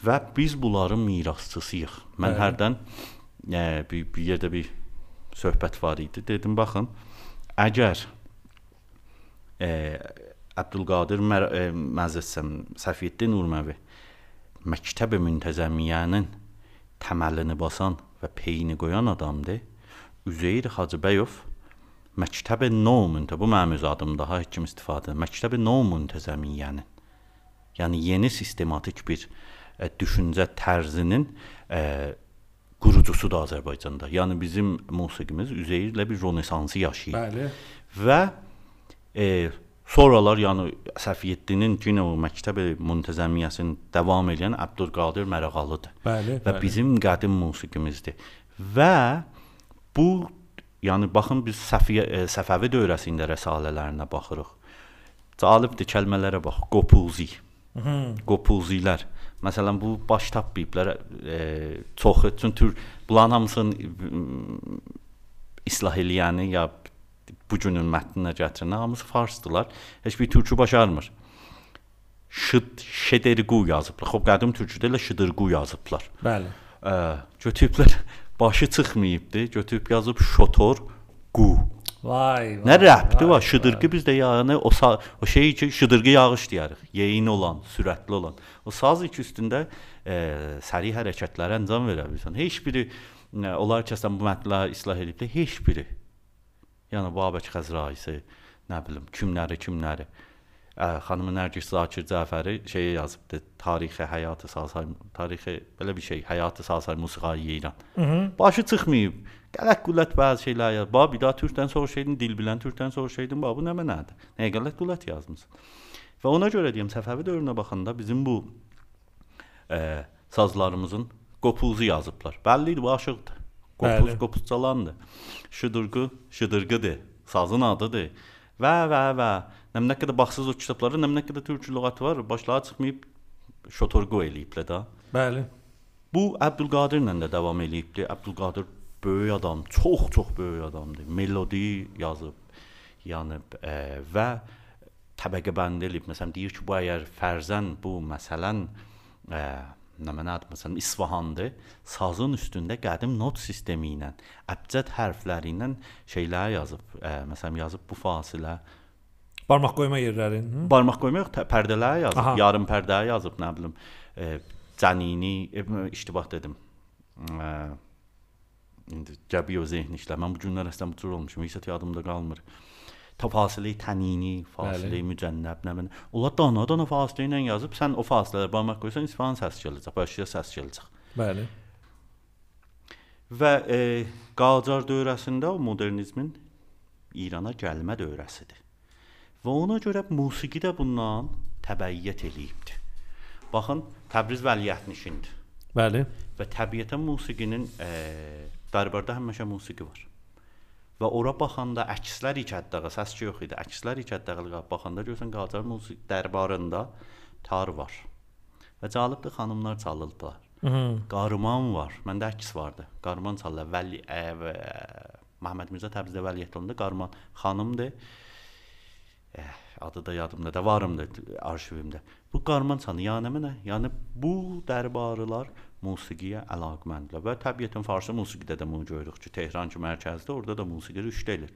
Və biz bunların mirasçısıyıq. Mən Bəli. hərdən e, bir, bir yerdə bir söhbət var idi. Dedim, baxın, əgər e, Əbdülqadir Mər e, Məzəssəm Səfiyyəddin Nurməvi məktəb-i müntəzəmiyyənin təməlini basan və peyini qoyan adamdır. Üzeyir Hacıbəyov məktəb-i nov müntə bu mənim öz adımda ha kim istifadə. Məktəb-i nov müntəzəmiyyənin yəni yeni sistematik bir e, düşüncə tərzinin e, qurucusudur Azərbaycanda. Yəni bizim musiqimiz Üzeyirlə bir renesansı yaşayır. Bəli. Və e, sonralar yəni Səfiyyəddinin yenə o məktəb müntəzəmiyyəsini davam edən Əbdülqadir Mərəğalıdır. Bəli, Və bəli. bizim qədim musiqimizdir. Və bu yəni baxın biz Səfiyyə e, Səfəvi dövrəsində rəsalələrinə baxırıq. Cəlibdir kəlmələrə bax. Qopuzi. Qopuzilər. Məsələn bu baş tapmayıblar e, çoxu çünki bunların hamısını m, islah eləyəni ya bu günün mətninə gətirən hamısı farsdılar. Heç bir türkü başarmır. Şıd Şederqu yazıblar. Xoş qədim türküdə elə Şıdırqu yazıblar. Bəli. Ə, götürüblər başı çıxmayıbdı. Götürüb yazıb şotor qu. Vay, vay. Nə rəbti var? Şıdırğı bizdə yəni o o şey ki, şıdırğı yağış deyərik. Yeyin olan, sürətli olan. O saz iki üstündə e, səri hərəkətlər əncam verə bilirsən. Heç biri e, onlar ki, əslən bu mətnləri islah edib də heç biri. Yəni Babək Xəzraisi, nə bilim, kimləri, kimləri. Ə, xanım Nərgiz Zakir Cəfəri şey yazıbdı. Tarixi həyatı sazhay, tarixi belə bir şey, həyatı sazhay musiqi İran. Mhm. Başı çıxmayıb. Qələt qüllət bəzi şeylər yaz. Ba bir daha türkdən soruşaydın, dil bilən türkdən soruşaydın, ba bu nə mənədir? Nəyə qələt qüllət yazmısan? Və ona görə deyim, Səfəvi dövrünə baxanda bizim bu ə, sazlarımızın qopuzu yazıblar. Bəllidir, bu aşıqdır. Qopuz, qopuz çalandır. Şıdırğı, şıdırğıdır. Sazın adıdır. Və və və. Nə nə qədər baxsız o kitablara, nə nə qədər türk lüğəti var, başlığa çıxmayıb şotorqu eləyiblər də. Bəli. Bu Əbdülqadirlə də davam eləyibdi. Əbdülqadir böyük adam, çox-çox böyük adamdır. Melodi yazıb, yəni e, və təbəqə bənd eləyib. Məsələn deyir ki, bu əgər fərzən bu məsələn e, nə mənədir? Məsələn İsfahandır. Sazın üstündə qədim not sistemi ilə, əbcəd hərfləri ilə şeylər yazıb. E, məsələn yazıb bu fasilə Barmaq qoyma yerlərin. Hı? Barmaq qoymaq yox, pərdələr yazıb. Aha. yarım pərdəyə yazıb, nə bilim, e, cənini, e, iştibah dedim. E, indi zehn işlər. Mən bu günlər əslən bu cür olmuşum, heç yadımda qalmır. Ta fasilə tənini, fasilə mücənnəb, nə bilim. Onlar dana-dana fasilə ilə yazıb, sən o fasilələrə barmaq qoysan, isfahan səs gələcək, başqa səs gələcək. Bəli. Və e, Qacar dövrəsində o modernizmin İrana gəlmə dövrəsidir. Və ona görə musiqi də bundan təbəiyyət eləyibdi. Baxın, Təbriz vəliəhtnişindir. Bəli. Və təbiətən musiqinin e, Dərbarda həmişə musiqi var. Və ora baxanda əkslər ikətdağı səs ki yox idi. Əkslər ikətdağı baxanda görsən Qacar musiqi dərbarında tar var. Və cəlibdir xanımlar çalırdılar. Qarman var. Məndə əks vardı. Qarman çalırlar. Vəli ə, və, Məhəmməd Mirzə Təbrizdə vəliyyətlərində Qarman xanımdır. Eh, adı da yadımda da varımdır arşivimdə. Bu Qarman çalır. Yəni mənə, yəni bu dərbarılar musiqiyə əlaqəməndirlər və təbiətən farsı musiqidə də bunu görürük ki, Tehran ki mərkəzdə, orada da musiqi rüşd edir.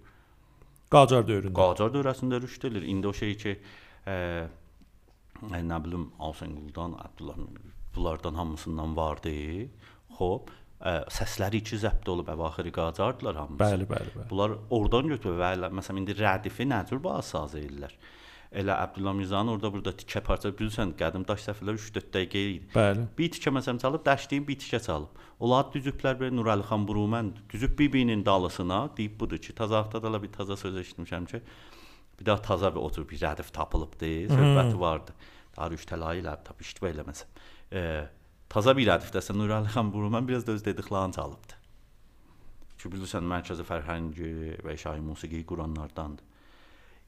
Qacar dövründə. Qacar dövrəsində rüşd edir. İndi o şey ki, ə, nə bilim, Alsenguldan, Abdullah bunlardan hamısından vardı. Xoş, ə, səsləri iki zəbt olub əvaxiri Qacardılar hamısı. Bəli, bəli, bəli. Bunlar oradan götürüb və məsələn indi rədifi nə cür basaz edirlər. Elə Abdullah Mirzanın orada burada tikə parça bilirsən, qədim daş səfirlər 3-4 dəqiqə idi. Bəli. Bir tikə məsələn çalıb, dəşdiyin bir tikə çalıb. Onlar düzüblər bir Nurəli xan Burumən düzüb bir-birinin dalısına deyib budur ki, tazaqda da bir taza söz eşitmişəm ki, bir daha taza bir oturub bir rədif tapılıbdı, söhbəti vardı. Daha üç təlayı ilə tap iştiba eləməsəm. E, taza bir rədifdəsə Nurəli xan Burumən biraz da öz dediklərini çalıbdı. Ki bilirsən mərkəzi fərhəngi və şahi musiqi quranlardandır.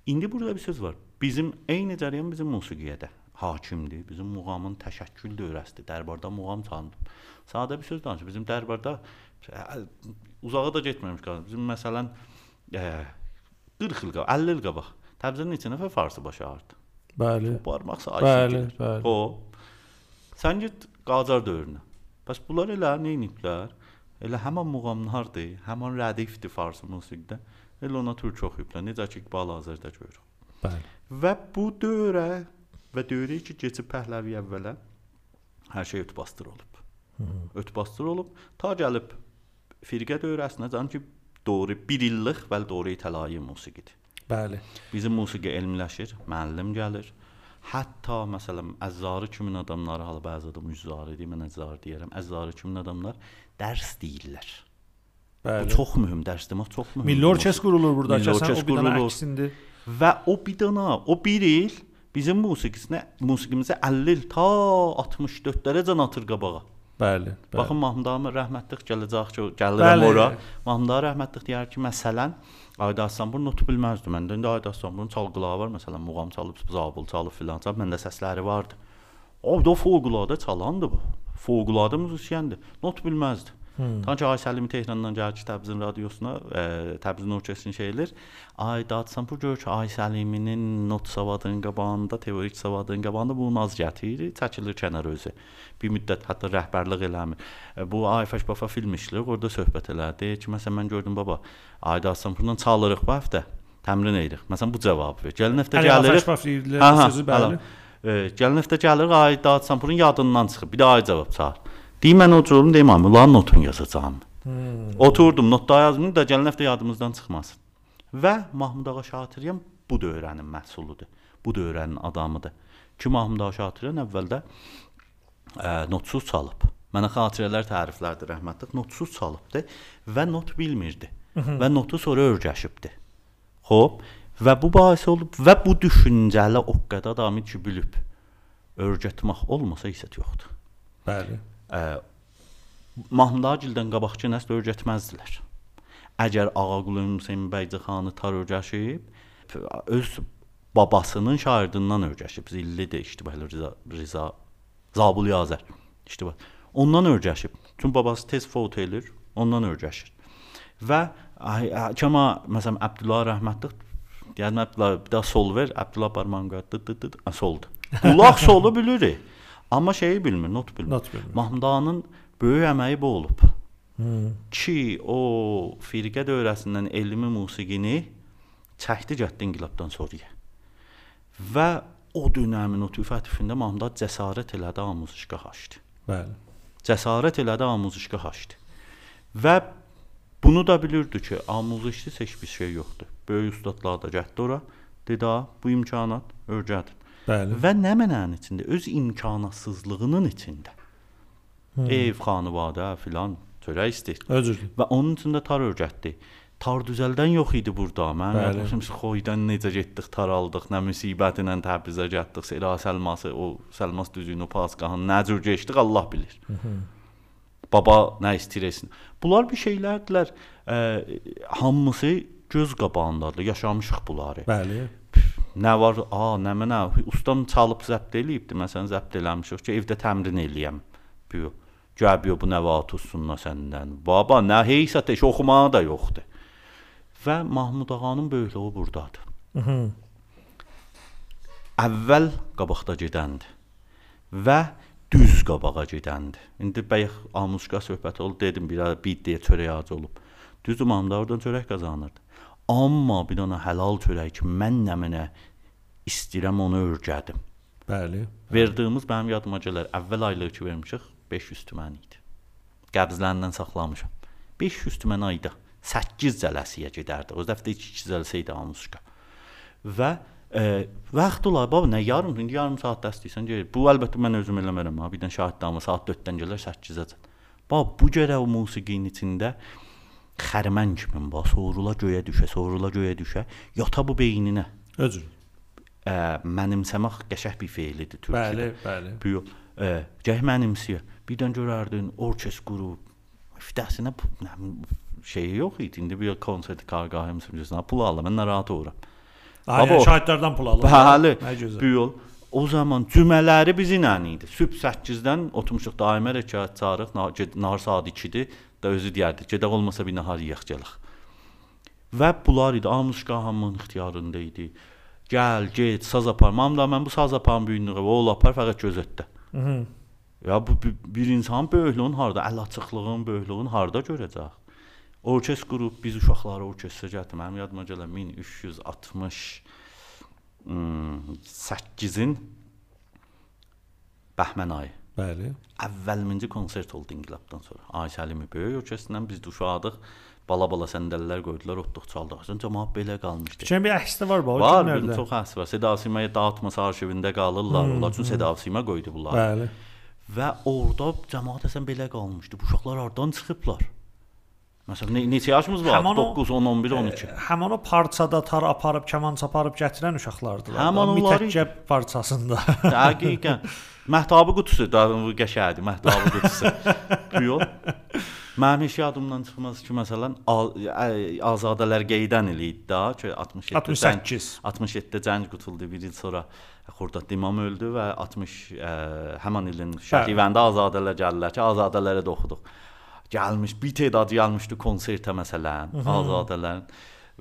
İndi burada bir söz var. Bizim eyni cərəyan bizim musiqiyə də hakimdir. Bizim muğamın təşəkkül dövrəsidir. Dərbarda muğam çalınıb. Sadə bir söz danışır. Bizim dərbarda uzağa da getməmiş qalır. Bizim məsələn ə, 40 il qabaq, 50 il qabaq Təbrizdə neçə nəfər farsı başardı? Bəli. Barmaq Bəli, sayısı. bəli. O. Sən get Qacar dövrünə. Bəs bunlar elə nə ediblər? Elə həmin muğamlardır, həmin rədifdir farsı musiqidə. Elə ona türk oxuyublar. Necə ki İqbal Azərdə görürük. Bəli. Və bu dövrə və dövrə ki keçib Pəhləvi əvvələ hər şey ötbastır olub. Ötbastır olub ta gəlib firqə dövrəsinə can ki doğru 1 illik və doğru təlayi musiqidir. Bəli. Bizim musiqi elmləşir, müəllim gəlir. Hətta məsələn əzzarı kimin adamları halı bəzi adam üzzarı deyir, mən əzzarı deyirəm. Əzzarı kimin adamlar dərs deyirlər. Bu Bəli. çox mühüm dərs demək, çox mühüm. Milli orkestr qurulur burada. Milli orkestr qurulur. əksindir. Və o bir dana, o bir il bizim musiqisinə, musiqimizə 50 il ta 64-lərə can atır qabağa. Bəli. bəli. Baxın Mahmud Ağa rəhmətlik gələcək ki, gəlirəm ora. Mahmud Ağa rəhmətlik deyər ki, məsələn, Ayda Astanbul notu bilməzdi. Məndə indi Ayda Astanbulun çalgıları var, məsələn, muğam çalıb, zabul çalıb filan çalıb, məndə səsləri vardı. O da fövqəladə çalandı bu. Fövqəladə müzisyendir. Not bilməzdi. Ta ki Aysəlimi Tehrandan gəlir ki, Təbrizin radiosuna, ə, Təbrizin orkestrin şeylər. Ay Dadsanpur gör ki, Aysəliminin not savadının qabağında, teorik savadının qabağında bu naz gətirir, çəkilir kənar özü. Bir müddət hətta rəhbərlik eləmir. Ə, Bu Ayfəş Bafa film işləyir, orada söhbət elədi ki, məsələn mən gördüm baba, Ay Dadsanpurdan çalırıq bu həftə. Təmrin edirik. Məsələn bu cavab ver. Gəlin həftə gəlirik. Aha, bu sözü bəli. E, gəlin həftə gəlir, ay Dadsanpurun yadından çıxıb. Bir də ay cavab çağır. Deyim mən oturum, deyim amma ulan notun yazacağam. Hmm. Oturdum, notda yazdım da gəlin həftə yadımızdan çıxmasın. Və Mahmud ağa Şatiriyəm bu dövrənin məhsuludur. Bu dövrənin adamıdır. Ki Mahmud ağa Şatiriyən əvvəldə ə, notsuz çalıb. Mənə xatirələr təriflərdir rəhmətlik. Notsuz çalıbdı və not bilmirdi. və notu sonra öyrəşibdi. Xoş, və bu bahis olub və bu düşüncəli o qədər adamı ki bilib öyrətmək olmasa isə yoxdur. Bəli. Ə, Mahmud Agildən qabaqçı nəsl öyrətməzdilər. Əgər Ağaqulun Hüseyn Bəycixanı tar öyrəşib, öz babasının şairindən öyrəşib. Zillidir, iştibah Rıza, Rıza Zabul Yazər. İştibah. Ondan öyrəşib. Çünki babası tez fot edir, ondan öyrəşir. Və kəma məsələn Əbdullah rəhmətli Yəni Əbdullah bir daha sol ver, Əbdullah barmağını qoydu, dı, dı, soldu. Qulaq solu bilir. Amma şeyi bilmir, not bilmir. Not bilmir. Mahmud ağanın böyük əməyi bu olub. Hmm. Ki o firqə dövrəsindən elmi musiqini çəkdi getdi inqilabdan sonraya. Və o dönəmin o tüfətüfündə Mahmud ağa cəsarət elədi amuzişqa açdı. Bəli. Cəsarət elədi amuzişqa açdı. Və bunu da bilirdi ki, amuzişsiz heç bir şey yoxdur. Böyük ustadlar da getdi ora. Dedi, "Ha, bu imkanat öyrədin." Bəli. Və nə mənənin içində, öz imkanatsızlığının içində. Hmm. Ev, xanıvadə filan çörək istəyir. Özür. Və onun içində tar öyrətdi. Tar düzəldən yox idi burada. Mən yadımsın xoydan necə getdik, tar aldıq, nə müsibətlə Təbrizə getdik, Sera Səlması, o Səlmas düzüyünü, o Pasqahın nə cür keçdik Allah bilir. Baba nə istəyirsən. Bunlar bir şeylərdirlər. Ə, hamısı göz qabağındadır. Yaşamışıq bunları. Bəli. Nə var? A, nə mənə ustam çalıb zəbt eləyibdi. Məsələn, zəbt eləmişik ki, evdə təmrin eləyəm. Bu Gəbiyo bu nə var tutsunlar səndən. Baba, nə heysət heç oxumağı da yoxdur. Və Mahmud ağanın böyüklüyü burdadır. Mhm. Əvvəl qabaqda gedəndi və düz qabağa gedəndi. İndi bayaq Amuşqa söhbət oldu, dedim bir bir deyə çörək ağacı olub. Düzdür, Mahmud oradan çörək qazanırdı. Amma bir dənə halal çörək ki, mən nə mənə istəyirəm onu öyrədim. Bəli. Verdiyimiz mənim yadıma gələr. Əvvəl aylığı ki vermişik 500 tümən idi. Qəbzlərindən saxlamışam. 500 tümən ayda 8 cələsiyə gedərdi. O dəfə 2 cələsə idi Amuşqa. Və e, vaxt olar, baba nə yarım, indi yarım saat da istəyirsən gəl. Bu əlbəttə mən özüm eləmərəm ha. Birdən şahid amma saat 4-dən gələr 8-əcən. Baba bu görə o musiqinin içində xərmən kimi bax, sorula göyə düşə, sorula göyə düşə, yata bu beyninə. Özür. Ə, mənimsəmək qəşəng bir feilidir Türkiyədə. Bəli, bəli. Bu. Ə, gəh mənimsiyə. Birdən görərdin orkestr qrup iftəsinə şeyi yox idi. İndi bir konsert qarqahım sürücüsünə pul alım, mən narahat oluram. Ay, Baba, o- şahidlərdən pul alır. Bəli. Bu yol. O zaman cümələri bizimlə idi. Sübh 8-dən oturmuşuq daimə rəkat çağırıq, nar saat 2-dir. Da özü deyərdi, gedək olmasa bir nahar yeyək gələk. Və bunlar idi, Amuşqa hamının ixtiyarında idi. Gəl, get, saz apar. Mam da mən bu saz aparım büyünlüğü, o ol apar fəqət gözətdə. Mhm. Ya bu bir, insan böyüklüyün harda, əl açıqlığın, böyüklüyün harda görəcək? Orkestr qrup biz uşaqları orkestra gətirdim. Mənim yadıma gəlir 1360 hmm, 8-in Bəhmən ayı. Bəli. Əvvəlinci konsert oldu inqilabdan sonra. Ayşə Əlimi böyük orkestrdən biz də uşaqdıq. Bala-bala səndəllər qoydular, otduq çaldıq. Sonra cəmaət belə qalmışdı. Keçən bir əksdə var o Var, bir çox həs var. Seda Simaya dağıtması arşivində qalırlar. Onlar üçün Seda Sima qoydu bunlar. Bəli. Və orada cəmaət əsən belə qalmışdı. Bu uşaqlar hardan çıxıblar? Məsələn, ne, neçə yaşımız var? Həmin o- 9, 10, 11, 12. Həmin o parçada tar aparıb, kaman çaparıb gətirən uşaqlardılar. Həmin onları- mütəkkəb parçasında. Dəqiqən. Məhtabı qutusu da bu qəşəngdir, məhtabı qutusu. Yox. Mənim heç yadımdan çıxmaz ki, məsələn, Azadələr qeydən ili idi da, ki 67 zəng 68. 67-də cəng qutuldu, bir il sonra Xurdad İmam öldü və 60 ə, həmin ilin şəhivəndə azadələr gəldilər ki, azadələrə də oxuduq. gəlmiş, bir tədad gəlmişdi konsertə məsələn, azadələrin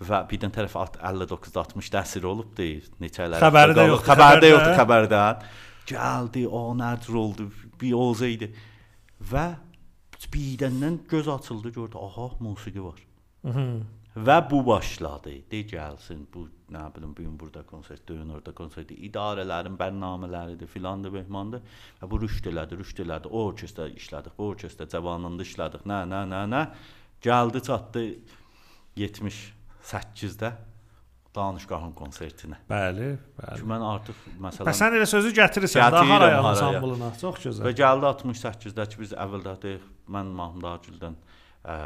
və bir də tərəf 59-60 təsir olubdu. Neçələr. Xəbəri də yoxdur, Xəbərdə xəbərdə. yoxdur, xəbərdən. Gəldi, o nədir oldu, bir idi. Və birdən göz açıldı, gördü, aha, musiqi var. Və bu başladı. De gəlsin, bu nə bilim bu gün burada konsert, döyün orada konsert, idarələrin bərnamələridir, filandır, behmandır. Və bu rüşd elədi, rüşd elədi. O orkestr işlədik, bu orkestr cavanlığında işlədik. Nə, nə, nə, nə. Gəldi, çatdı 78-də danışqahın konsertinə. Bəli, bəli. Çünki mən artıq Bəs məsələn sən elə sözü gətirirsən daha Gətirirəm haraya ansamblına. Çox və gözəl. gəldi 68-də ki, biz əvvəldədik. Mən Mahmud Agildən ə,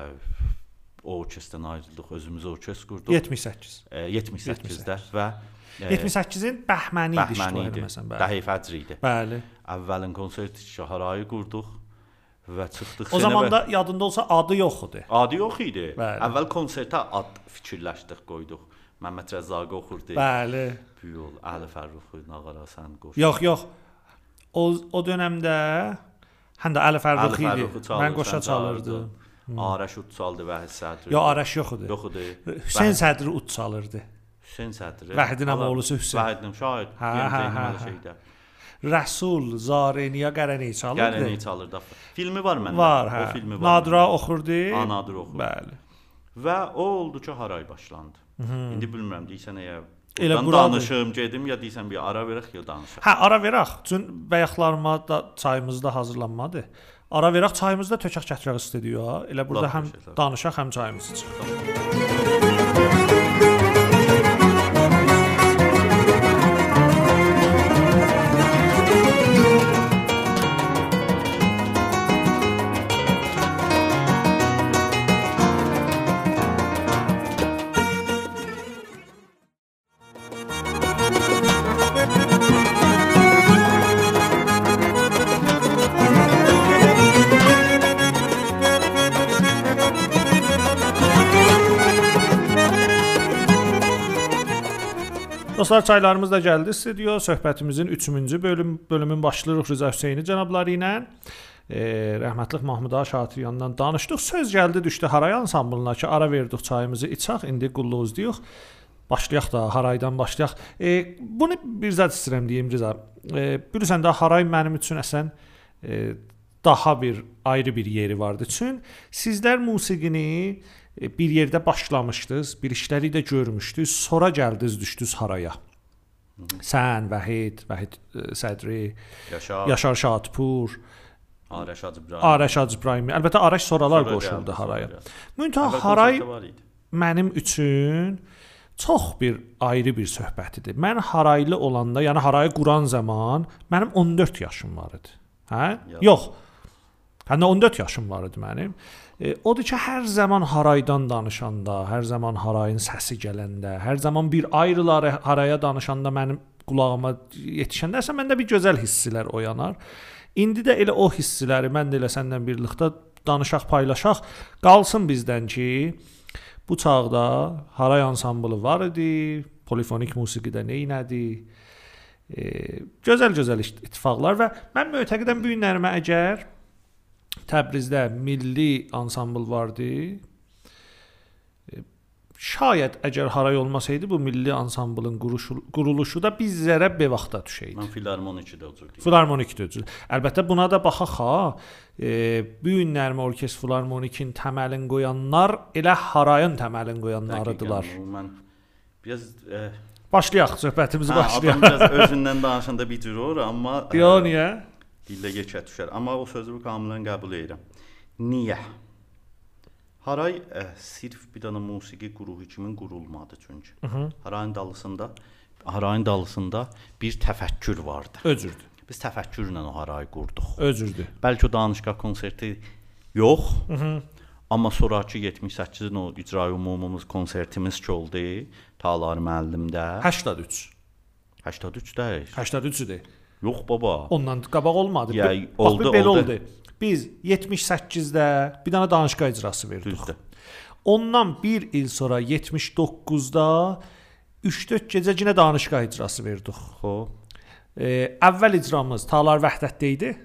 o orkestrdən ayrıldıq, özümüz orkestr qurduq. 78. Ə, 78-də və ə, 78-in Bəhməni idi Bəhməni idi. eləməsən. Bəli. Dəhi Fəcr idi. Bəli. Əvvəlin konsert şaharayı qurduq və çıxdıq O zaman və- da yadında olsa adı yox idi. adı yox idi. Bəli. Əvvəl konsertə ad fikirləşdik, qoyduq. Rəzzaqı oxurdu. Bəli. Bu yol Əli Fərruxu, Nağara Həsən qoş. Yox, yox. O o dövrdə həm də Əli Fərruxi idi. Mən qoşa çalırdı. Araş ut çaldı və Sədri. Yox, Araş yox idi. yox idi. Hüseyn Sədri ut çalırdı. Hüseyn Sədri. Vəhdin Allah- oğlusu Hüseyn. Vəhdin şahid. Hə, hə, hə, şeydə. Rəsul Zareniya Qərəni çalırdı. Gələni çalırdı. Filmi var məndə. Var, hə. O filmi var. Məndə. oxurdu. Ha, Nadir oxur. Bəli. Və o oldu ki, haray başlandı. İndi bilmirəm deyirsən əgər Elə buradır. danışım, gedim ya deyirsən bir ara verək ya danışaq. Hə, ara verək. Çün bayaqlarıma da çayımız da hazırlanmadı. Ara verək çayımızı da tökək gətirək studiyaya. Elə burada Lap həm danışaq, həm çayımızı içək. Dostlar, çaylarımız da gəldi studiyo. Söhbətimizin 3-cü bölüm bölümün başlayırıq Rıza Hüseyni cənabları ilə. E, rəhmətlik Mahmud Ağa Şatiryandan danışdıq. Söz gəldi düşdü Haray ansamblına ki, ara verdik çayımızı içək, indi qulluquzlayıq. Başlayaq da Haraydan başlayaq. E, bunu bir zət istəyirəm deyim Rıza. E, bilirsən də Haray mənim üçün əsən e, daha bir ayrı bir yeri vardı. Çün sizlər musiqini e, bir yerdə başlamışdınız, bir işləri də görmüşdünüz, sonra gəldiniz, düşdünüz haraya. Sən, Vahid, Vahid e, Sədri, Yaşa. Yaşar Şadpur, Araş Hacı İbrahim. Araş Hacı İbrahimi. Əlbəttə Araş sonralar Sonra qoşuldu haraya. Müntəha haray mənim üçün çox bir ayrı bir söhbətidir. Mən haraylı olanda, yəni harayı quran zaman mənim 14 yaşım var idi. Hə? Ya. Yox. Həm də 14 yaşım var idi mənim. E, odur ki, hər zaman haraydan danışanda, hər zaman harayın səsi gələndə, hər zaman bir ayrıları haraya danışanda mənim qulağıma yetişəndə əslən məndə bir gözəl hisslər oyanar. İndi də elə o hissləri mən də elə səndən birlikdə danışaq, paylaşaq. Qalsın bizdən ki, bu çağda haray ansamblı var idi, polifonik musiqidə nə idi? E, gözəl-gözəl ittifaqlar və mən mötəqidəm bu günlərimə əgər Təbrizdə milli ansambl vardı. E, Şayət əgər haray olmasaydı bu milli ansamblın quruluşu, quruluşu da bizlərə bir vaxtda düşəydi. Mən Filarmonikidə otururdum. Filarmonik düzdür. Əlbəttə buna da baxaq ha. E, bu günlərimə orkestr filarmonikin təməlini qoyanlar elə harayın təməlini qoyanlarıdılar. Dəqiqən, Mən biraz e, Başlayaq söhbətimizi hə, başlayaq. adam biraz özündən danışanda bir cür olur, amma e, Yo niyə? Dillə yekə düşər. Amma o sözü kamilən qəbul edirəm. Niyə? Haray ə, sirf bir dənə musiqi qrupu kimi qurulmadı çünki. Harayın dalısında Harayın dalısında bir təfəkkür vardı. Özürdür. Biz təfəkkürlə o harayı qurduq. Özürdür. Bəlkə o danışqa konserti yox. Amma sonrakı 78-in o icra ümumumuz konsertimiz ki oldu. Talar müəllimdə 83. 83 deyil. 83 idi. Yox baba. Ondan qabaq olmadı. Ya, oldu, bax, bir belə oldu. oldu. Biz 78-də bir dənə danışqa icrası verdik. Düzdür. Ondan 1 il sonra 79-da 3-4 gecə yenə danışqa icrası verdik. Xoş. E, əvvəl icramız Talar Vəhdətdə idi.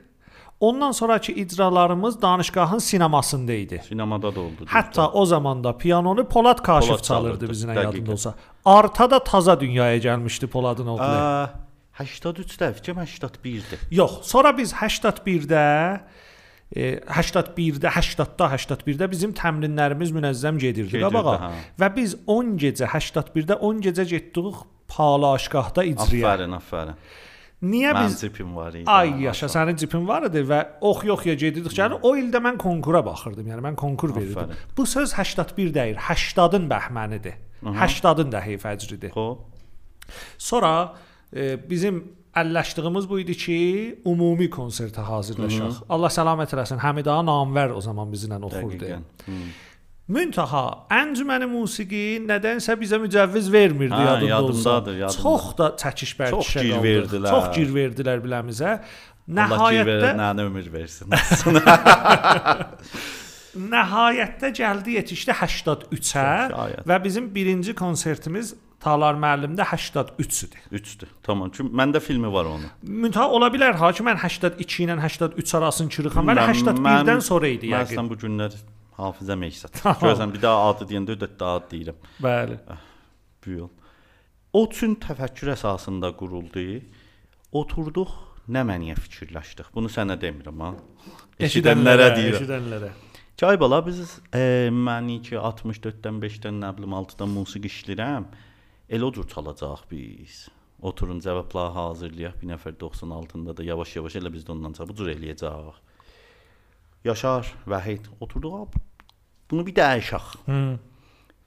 Ondan sonrakı icralarımız danışgahın sinemasında idi. Sinemada da oldu. Hətta o zamanda pianonu Polad Kaşif Polad çalırdı çalırdı, dəqiqən. yadında olsa. Arta da taza dünyaya gəlmişdi Poladın oğlu. Aa, 83-də, fikrim 81-dir. Yox, sonra biz 81-də e, 81-də, 80-da, 81-də bizim təmrinlərimiz münəzzəm gedirdi qabağa. Və biz 10 gecə 81-də 10 gecə getdik Palaşgahda icraya. Afərin, afərin. Niyə Mənim biz cipim var idi. Ay yaşa, sənin cipin var idi və ox yoxya gedirdik. Yəni o ildə mən konkura baxırdım. Yəni mən konkur verirdim. Aferin. Bu söz 81 deyil, 80-ın bəhmənidir. 80-ın da heyfəcridir. Xo, Sonra bizim əlləşdiyimiz bu idi ki, ümumi konsertə hazırlaşaq. Allah səlamət eləsin. Həmid ağa Namvər o zaman bizlə oxurdu. Hı. Müntaha əncüməni musiqi nədənsə bizə mücəvviz vermirdi Hə, yadında yadımdadır, yadımda. Çox da çəkiş bərkişə Çox gir verdilər. Çox gir verdilər biləmizə. Nəhayətdə nənə ömür versin. Nəhayətdə gəldi yetişdi 83-ə Şayət. və bizim birinci konsertimiz Talar müəllimdə 83 idi. 3-dür. Tamam. Çünki məndə filmi var onun. Müntəha ola bilər ha ki mən 82 ilə 83 arasını çırıxam. Mən Mən- 81-dən mən- sonra idi Mən yəqin. sən bu günlər hafizəm eksat. Tamam. Görsən bir daha adı deyəndə də daha deyirəm. Bəli. Bu yol. O üçün təfəkkür əsasında quruldu. Oturduq, nə məniyə fikirləşdik. Bunu sənə demirəm ha. Eşidənlərə deyirəm. Eşidənlərə. Çay bala biz e, məni ki 64-dən 5-dən nə bilim 6-dan musiqi işləyirəm. Elə odur çalacaq biz. Oturun cavabları hazırlayaq. Bir nəfər 96-da da yavaş-yavaş elə biz də ondan sonra bu cür eləyəcək. Yaşar, Vahid oturduq. "Ab, Bunu bir dəyişək. Hı.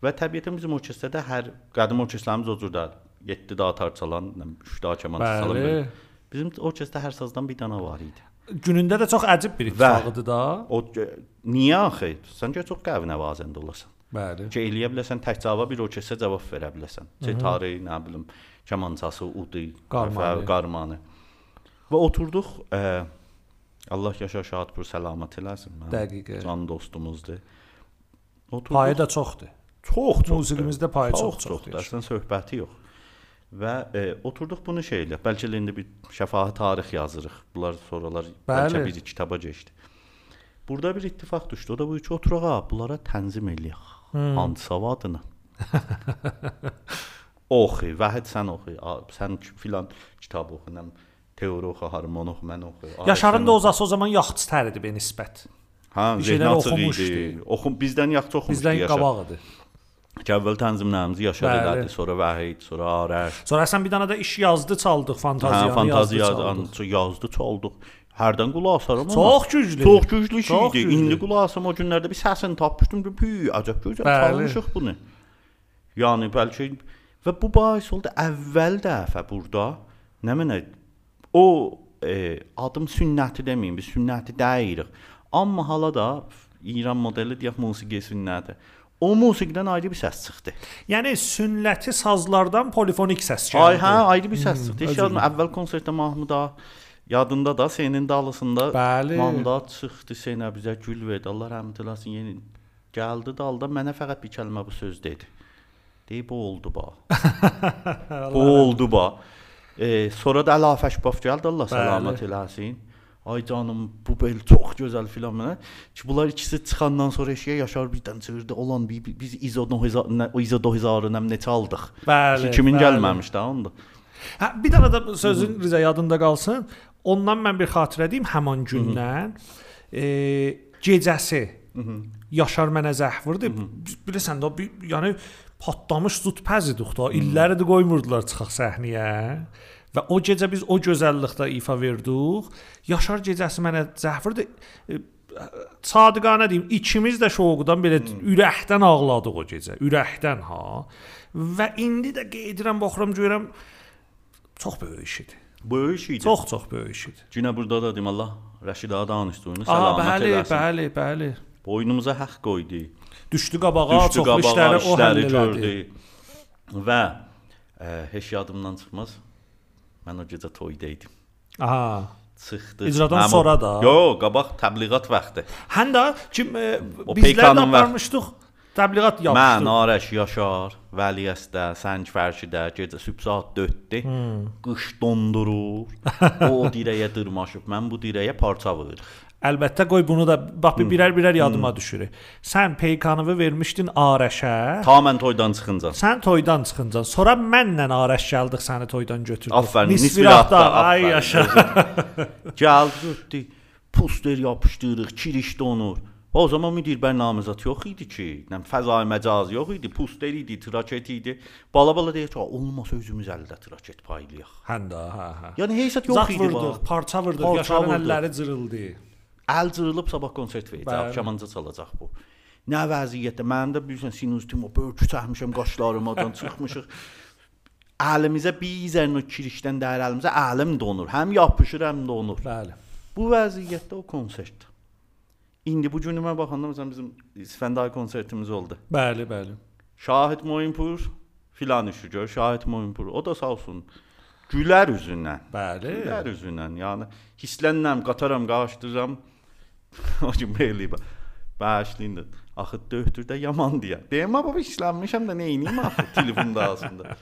Və təbiətən bizim orkestrdə hər qədim orkestrlərimiz o cürdə 7 daha tar çalan, 3 daha kaman çalan. Bizim orkestrdə hər sazdan bir dənə var idi. Günündə də çox əcib bir ittifaqıdır da. O niyə axı? Səncə çox qəvi nəvazəndə olasan. Bəli. Ki eləyə biləsən tək cavab bir orkestrə cavab verə biləsən. Çetari, nə bilim, kamançası, udi, Qarmanı. və qarmanı. Və oturduq, ə, Allah yaşa şadpur səlamat eləsin. Mənim Dəqiqə. Can dostumuzdur. Oturduq. Payı da çoxdur. çox çox. Musiqimizdə payı çox çox çoxdur. Əslən söhbəti yox. Və e, oturduq bunu şey elə. Bəlkə indi bir şəfahi tarix yazırıq. Bunlar sonralar bəlkə Bəli. bir kitaba keçdi. Burada bir ittifaq düşdü. O da bu üç oturağa bunlara tənzim eləyək. Hansı savadına? oxu, Vahid sən oxu, sən filan kitab oxu, nəm teori oxu, harmon oxu, mən oxu. Yaşarın da ozası o zaman yaxçı təridir be nisbət. Ha, bir zehni açıq idi. Oxum bizdən yaxşı oxumuşdu Bizdən Yaşar. qabaq idi. Ki əvvəl tənzimlərimizi Yaşar Bəli. elədi, sonra Vahid, sonra Arif. Sonra sən bir dənə də iş yazdı çaldıq, fantaziyanı Hə, fantaziya yazdı çaldıq. yazdı, çaldıq. Hərdən qulaq asarım. Çox güclü. Çox güclü şeydi. İndi qulaq asam o günlərdə bir səsini tapmışdım ki, pü, acab gözəl çalmışıq bunu. Yəni bəlkə və bu bahis oldu əvvəl dəfə burada nə mənə o e, adım sünnəti deməyim, biz sünnəti deyirik. Amma hala da İran modeli deyək musiqi sünnəti. O musiqidən ayrı bir səs çıxdı. Yəni sünnəti sazlardan polifonik səs gəldi. Ay hə, ayrı bir səs çıxdı. Heç özür yadıma əvvəl konsertdə Mahmud ağa yadında da senin dalısında Bəli. Ağa çıxdı Seynə bizə gül verdi. Allah rəhmət eləsin. Yeni gəldi dalda mənə fəqət bir kəlmə bu söz dedi. Deyib bu oldu ba. bu oldu ba. E, sonra da Əla Fəşbaf gəldi Allah Bəli. səlamət eləsin. Ay canım bu bel çox gözəl filan mənə. Ki bunlar ikisi çıxandan sonra eşiyə Yaşar birdən çığırdı. Olan bi- bi- biz İzo 9000 nə- o İzo 9000 nəm neçə aldıq. Bəli. Kimin bəli. gəlməmiş də onda. Hə, bir dənə də sözün Rizə yadında qalsın. Ondan mən bir xatirə deyim həmin gündən. E, gecəsi Yaşar mənə zəh vurdu. Bilirsən də yəni patlamış zut pəzidik da. İlləridir qoymurdular çıxaq səhnəyə. Və o gecə biz o gözəllikdə ifa verdik. Yaşar gecəsi mənə zəh vurdu. E, sadiqanə deyim, ikimiz də şoğudan belə ürəkdən ağladıq o gecə. Ürəkdən ha. Və indi də qeyd edirəm, baxıram görürəm çox böyük iş idi. Böyük şeydi. Çox çox böyük idi. Günə burada da deyim Allah Rəşid ağa danışdığını Aa, səlamət bəli, eləsin. bəli, bəli. Boynumuza haqq qoydu. Düşdü qabağa, Düşdü çoxlu qabağa, işləri o həll işləri gördü. Və ə, heç yadımdan çıxmaz. Mən o gecə toyda idim. Aha. Çıxdı. İcradan o- sonra da? Yox, qabaq təbliğat vaxtı. Həm də kim e, bizlər aparmışdıq. Təbliğat Mən yapışdı. Arəş Yaşar, Vəliyəstdə, Səng Fərşidə gecə sübh saat 4-də Hmm. qış dondurur. o dirəyə dırmaşıb. Mən bu dirəyə parça vurur. Əlbəttə qoy bunu da bax bir birər-birər yadıma düşürük. Sən Peykanıvı vermişdin Arəşə. Ta mən toydan çıxınca. Sən toydan çıxınca, sonra mənlə Arəş gəldik səni toydan götürdük. Afərin, nisvirahda, ay yaşa. Gəldi götdü. Poster yapışdırırıq, kiriş donur. O zaman müdir bərnamizat yox idi ki. Nə fəzai məcaz yox idi, poster idi, traket idi. Bala-bala deyir ki, olmasa özümüz əldə traket paylayaq. Həndə, hə, hə. Yəni heysət yox Zat idi. vurduq, parça vurduq, Yaşarın əlləri cırıldı. Əl cırılıb sabah konsert verəcək, axşamanca çalacaq bu. Nə vəziyyətdə? Mənim də bilirsən sinusitim o böyük çəkmişəm qaşlarımadan çıxmışıq. Əlimizə bir zərnə kirişdən dəyər əlimizə əlim donur. Həm yapışır, həm donur. Bəli. Bu vəziyyətdə o konsert. İndi bu günümə baxanda məsələn bizim İsfəndar konsertimiz oldu. Bəli, bəli. Şahid Moyinpur filan işi gör, Şahid Moyinpur. O da sağ olsun. Gülər üzündən. Bəli. Gülər üzündən. Yəni hisslənirəm, qataram, qarışdıram. o gün belə Bağışlayın da. Axı döhtürdə yaman deyə. Deyəm baba hislənmişəm də nə edeyim axı telefonda aslında.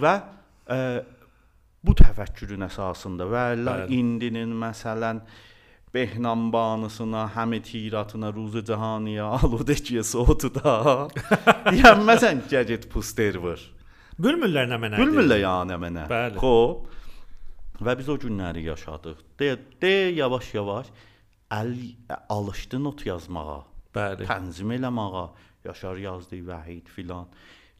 Və e, bu təfəkkürün əsasında və Allah Bəli. indinin məsələn Behnam banısına, Həmid Hiratına, Ruzi Cahaniyə, Aludəkiyə soğutuda. Yəni məsələn gəget poster var. Bilmirlər nə mənə. Bilmirlər yəni mənə. Bəli. Xoş. Və biz o günləri yaşadıq. De, de yavaş-yavaş əl alışdı not yazmağa, Bəli. tənzim eləməyə. Yaşar yazdı, Vahid filan.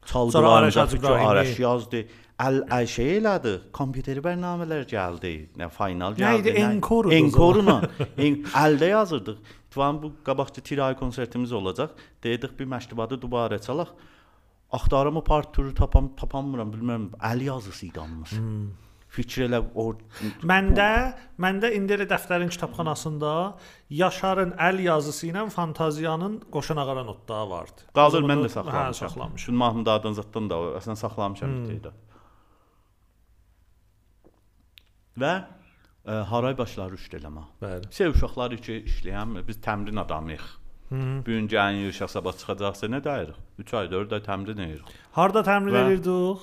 Çaldılar. Arəş yazdı. Əl əl şey elədi. Kompüter bərnamələr gəldi. Nə final Nə gəldi. idi? Encore-udu o Enkoruna. En, əldə yazırdıq. Tuvan bu qabaqçı tiray konsertimiz olacaq. Dedik bir məktəbədə dubara çalaq. Axtarım o partituru tapam tapamıram, bilmirəm. Əl yazısı idi hamısı. Hmm. Fikir elə o Məndə, məndə indi elə dəftərin kitabxanasında Yaşarın əl yazısı ilə Fantaziyanın qoşun ağara notları vardı. Qalır mən də saxlamışam. Hə, saxlamışam. Mahmud Adan zatdan da əslən saxlamışam hmm. bir də. Və ə, haray başları rüşd eləmə. Bəli. Sev uşaqları ki, işləyən biz təmrin adamıyıq. Bu gün gəlin uşaq sabah çıxacaqsa nə deyirik? 3 ay, 4 ay təmrin edirik. Harda təmrin edirdik?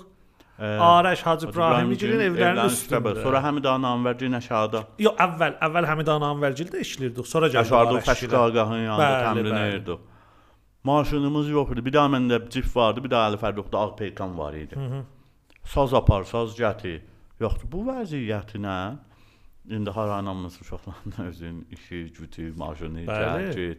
Ə, Arəş Hacı İbrahimgilin evlərinin üstündə. Sonra Həmid Ananvercin aşağıda. Yox, əvvəl, əvvəl Həmidan Anvərgildə işləyirdik. Sonra gəldik Aşağıda. Fəşqaqahın yanında təmrin edirdik. Maşınımız yox idi. Bir daha məndə cif vardı, bir daha Əli Fərruxda ağ peykan var idi. Hı -hı. Saz apar, saz gətir. Yoxdur bu vəziyyətinə indi haranamız uşaqlarla özün işi, gücü, maşını, Bəli. gətir.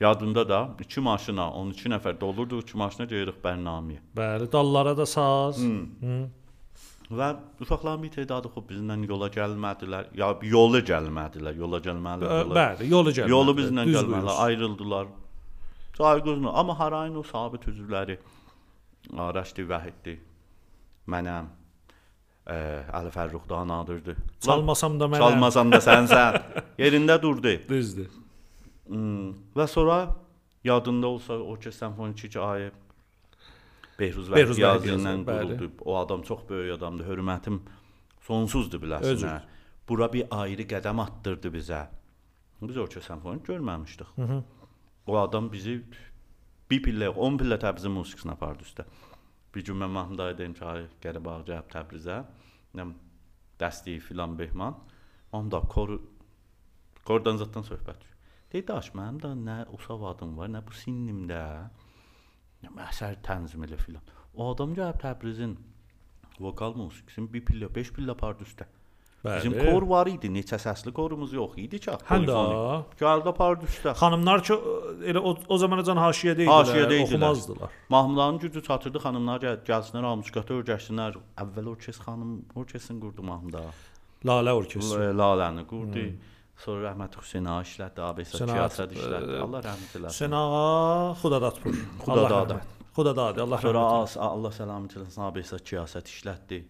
Yadımda da 2 maşına, 12 nəfər dolurdu, 2 maşına gedirik bərnaməyə. Bəli, dallara da saz. Hı. Hı. Və uşaqların bir tədadı xop bizlə yola gəlmədilər. Ya yola gəlmədilər, yola gəlməli. Ə, yola- Bəli, yolu gəlmədi. Yolu gəlməli, buyurursun. ayrıldılar. Saygızla, amma harayın o sabit üzvləri Araşdi Vəhiddi, mənəm, ə, Əli Fərruxdan adırdı. Çalmasam da mənə. Çalmasan da sənsən. Yerində durdu. Düzdür. Hmm. Və sonra yadında olsa o ki simfonik ayı Behruz Behruz Vəhid Vəhid yazı ilə yazır, bəli. quruldu. O adam çox böyük adamdır. Hörmətim sonsuzdur biləsən. Hə. Bura bir ayrı qədəm atdırdı bizə. Biz o ki simfonik görməmişdik. Hı -hı. O adam bizi bir pillə, 10 pillə Təbrizin musiqisinə apardı üstə. Bir gün mən dedim ki, ay gəlib Təbrizə. Nə dəstəyi filan Behman. Abi, kor kordan zətdən söhbət. Deyir, daş mənim də nə o savadım var, nə bu sinnimdə. Nə əsər tənzim elə filan. O adam gəlib Təbrizin vokal musiqisini bir pillə, 5 pillə apardı üstə. Bizim kor var idi, neçə səsli korumuz yox idi ki. Həm də Gəldi apardı üstə. xanımlar ki elə o, o zamanacan haşiyədə idilər, Haşiyədə oxumazdılar. Mahmudların gücü çatırdı, xanımlar gəl, gəlsinlər, almışqatı öyrəşsinlər. Əvvəl orkes xanım orkesin qurdu Mahmuda. Lalə orkestri. Laləni qurdu. Sonra rəhmət Hüseyn ağa işlətdi, Hüseyn ağa, siyasət işlətdi. Allah rəhmət eləsin. Sen ağa Xudadatpur. Xudadadə. Xudadadə. Allah Sonra rəhmət as- Allah səlamət eləsin, ABC siyasət işlətdi.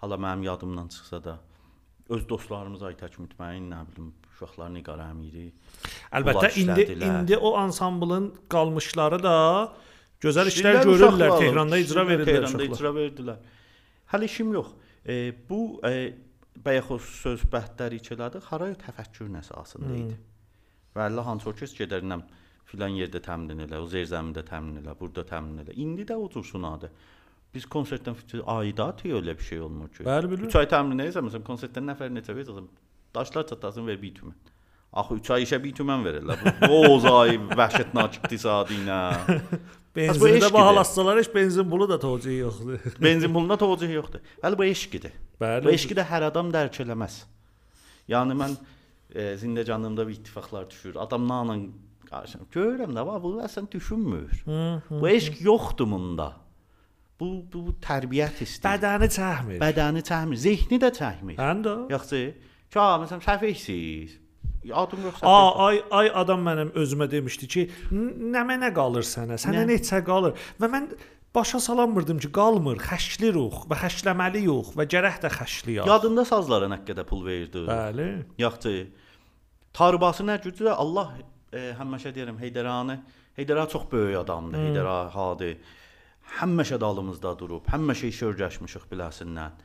Hala mənim yadımdan çıxsa da öz dostlarımız Aytək Mütməyin, nə bilim, uşaqlar Nigar Əmiri. Əlbəttə indi indi o ansamblın qalmışları da gözəl işlər görürlər. Tehranda icra verirlər Tehranda icra verdilər. Hələ işim yox. E, bu e, bayaq o söhbətləri içələdi, haray təfəkkürün əsasında idi. Və Allah hansı orkes gedərnəm filan yerdə təmin elə, o zirzəmində təmin elə, burada təmin elə. İndi də o cursunadır. Biz konsertdən aidat elə bir şey olmur ki. Bəli, bilirəm. 3 ay edirsən, məsələn, konsertdən nəfər neçə verirsən? Daşlar çatasın ver 1 tümən. Axı 3 ay işə 1 tümən verirlər. Bu ozay vəhşətnak iqtisadi ilə. Benzini də eşqidir. bahalatsalar heç benzin pulu da tocuğu yoxdur. Benzin puluna tovucu yoxdur. Hələ bu eşqidir. Bəli. Bu eşqi də hər adam dərk eləməz. Yəni mən e, zindəcanımda bir ittifaqlar düşür. Adamlarla qarşım görürəm də, va, bu əslən düşünmür. Bu eşq yoxdur bunda. Bu bu, tərbiyyət istəyir. Bədəni çəkmir. Bədəni çəkmir, zehni də çəkmir. Həm də. Yoxsa, ka məsələn səfehsiz. Adım yox A, ay ay adam mənim özümə demişdi ki, "N- nə mənə qalır sənə? Sənə Nə? neçə qalır?" Və mən başa salanmırdım ki, qalmır, xəşli ruh və xəşləməliyik və gərək də xəşliyik. Yadında sazlara nə qədər pul verdi? Bəli. Yoxsa Tarbası nə gücü də Allah e, həmişə deyirəm Heydəranı Heydəra çox böyük adamdır. Hmm. Heydəra hadi həmişə dalımızda durub, həmişə iş öyrəşmişik biləsindən.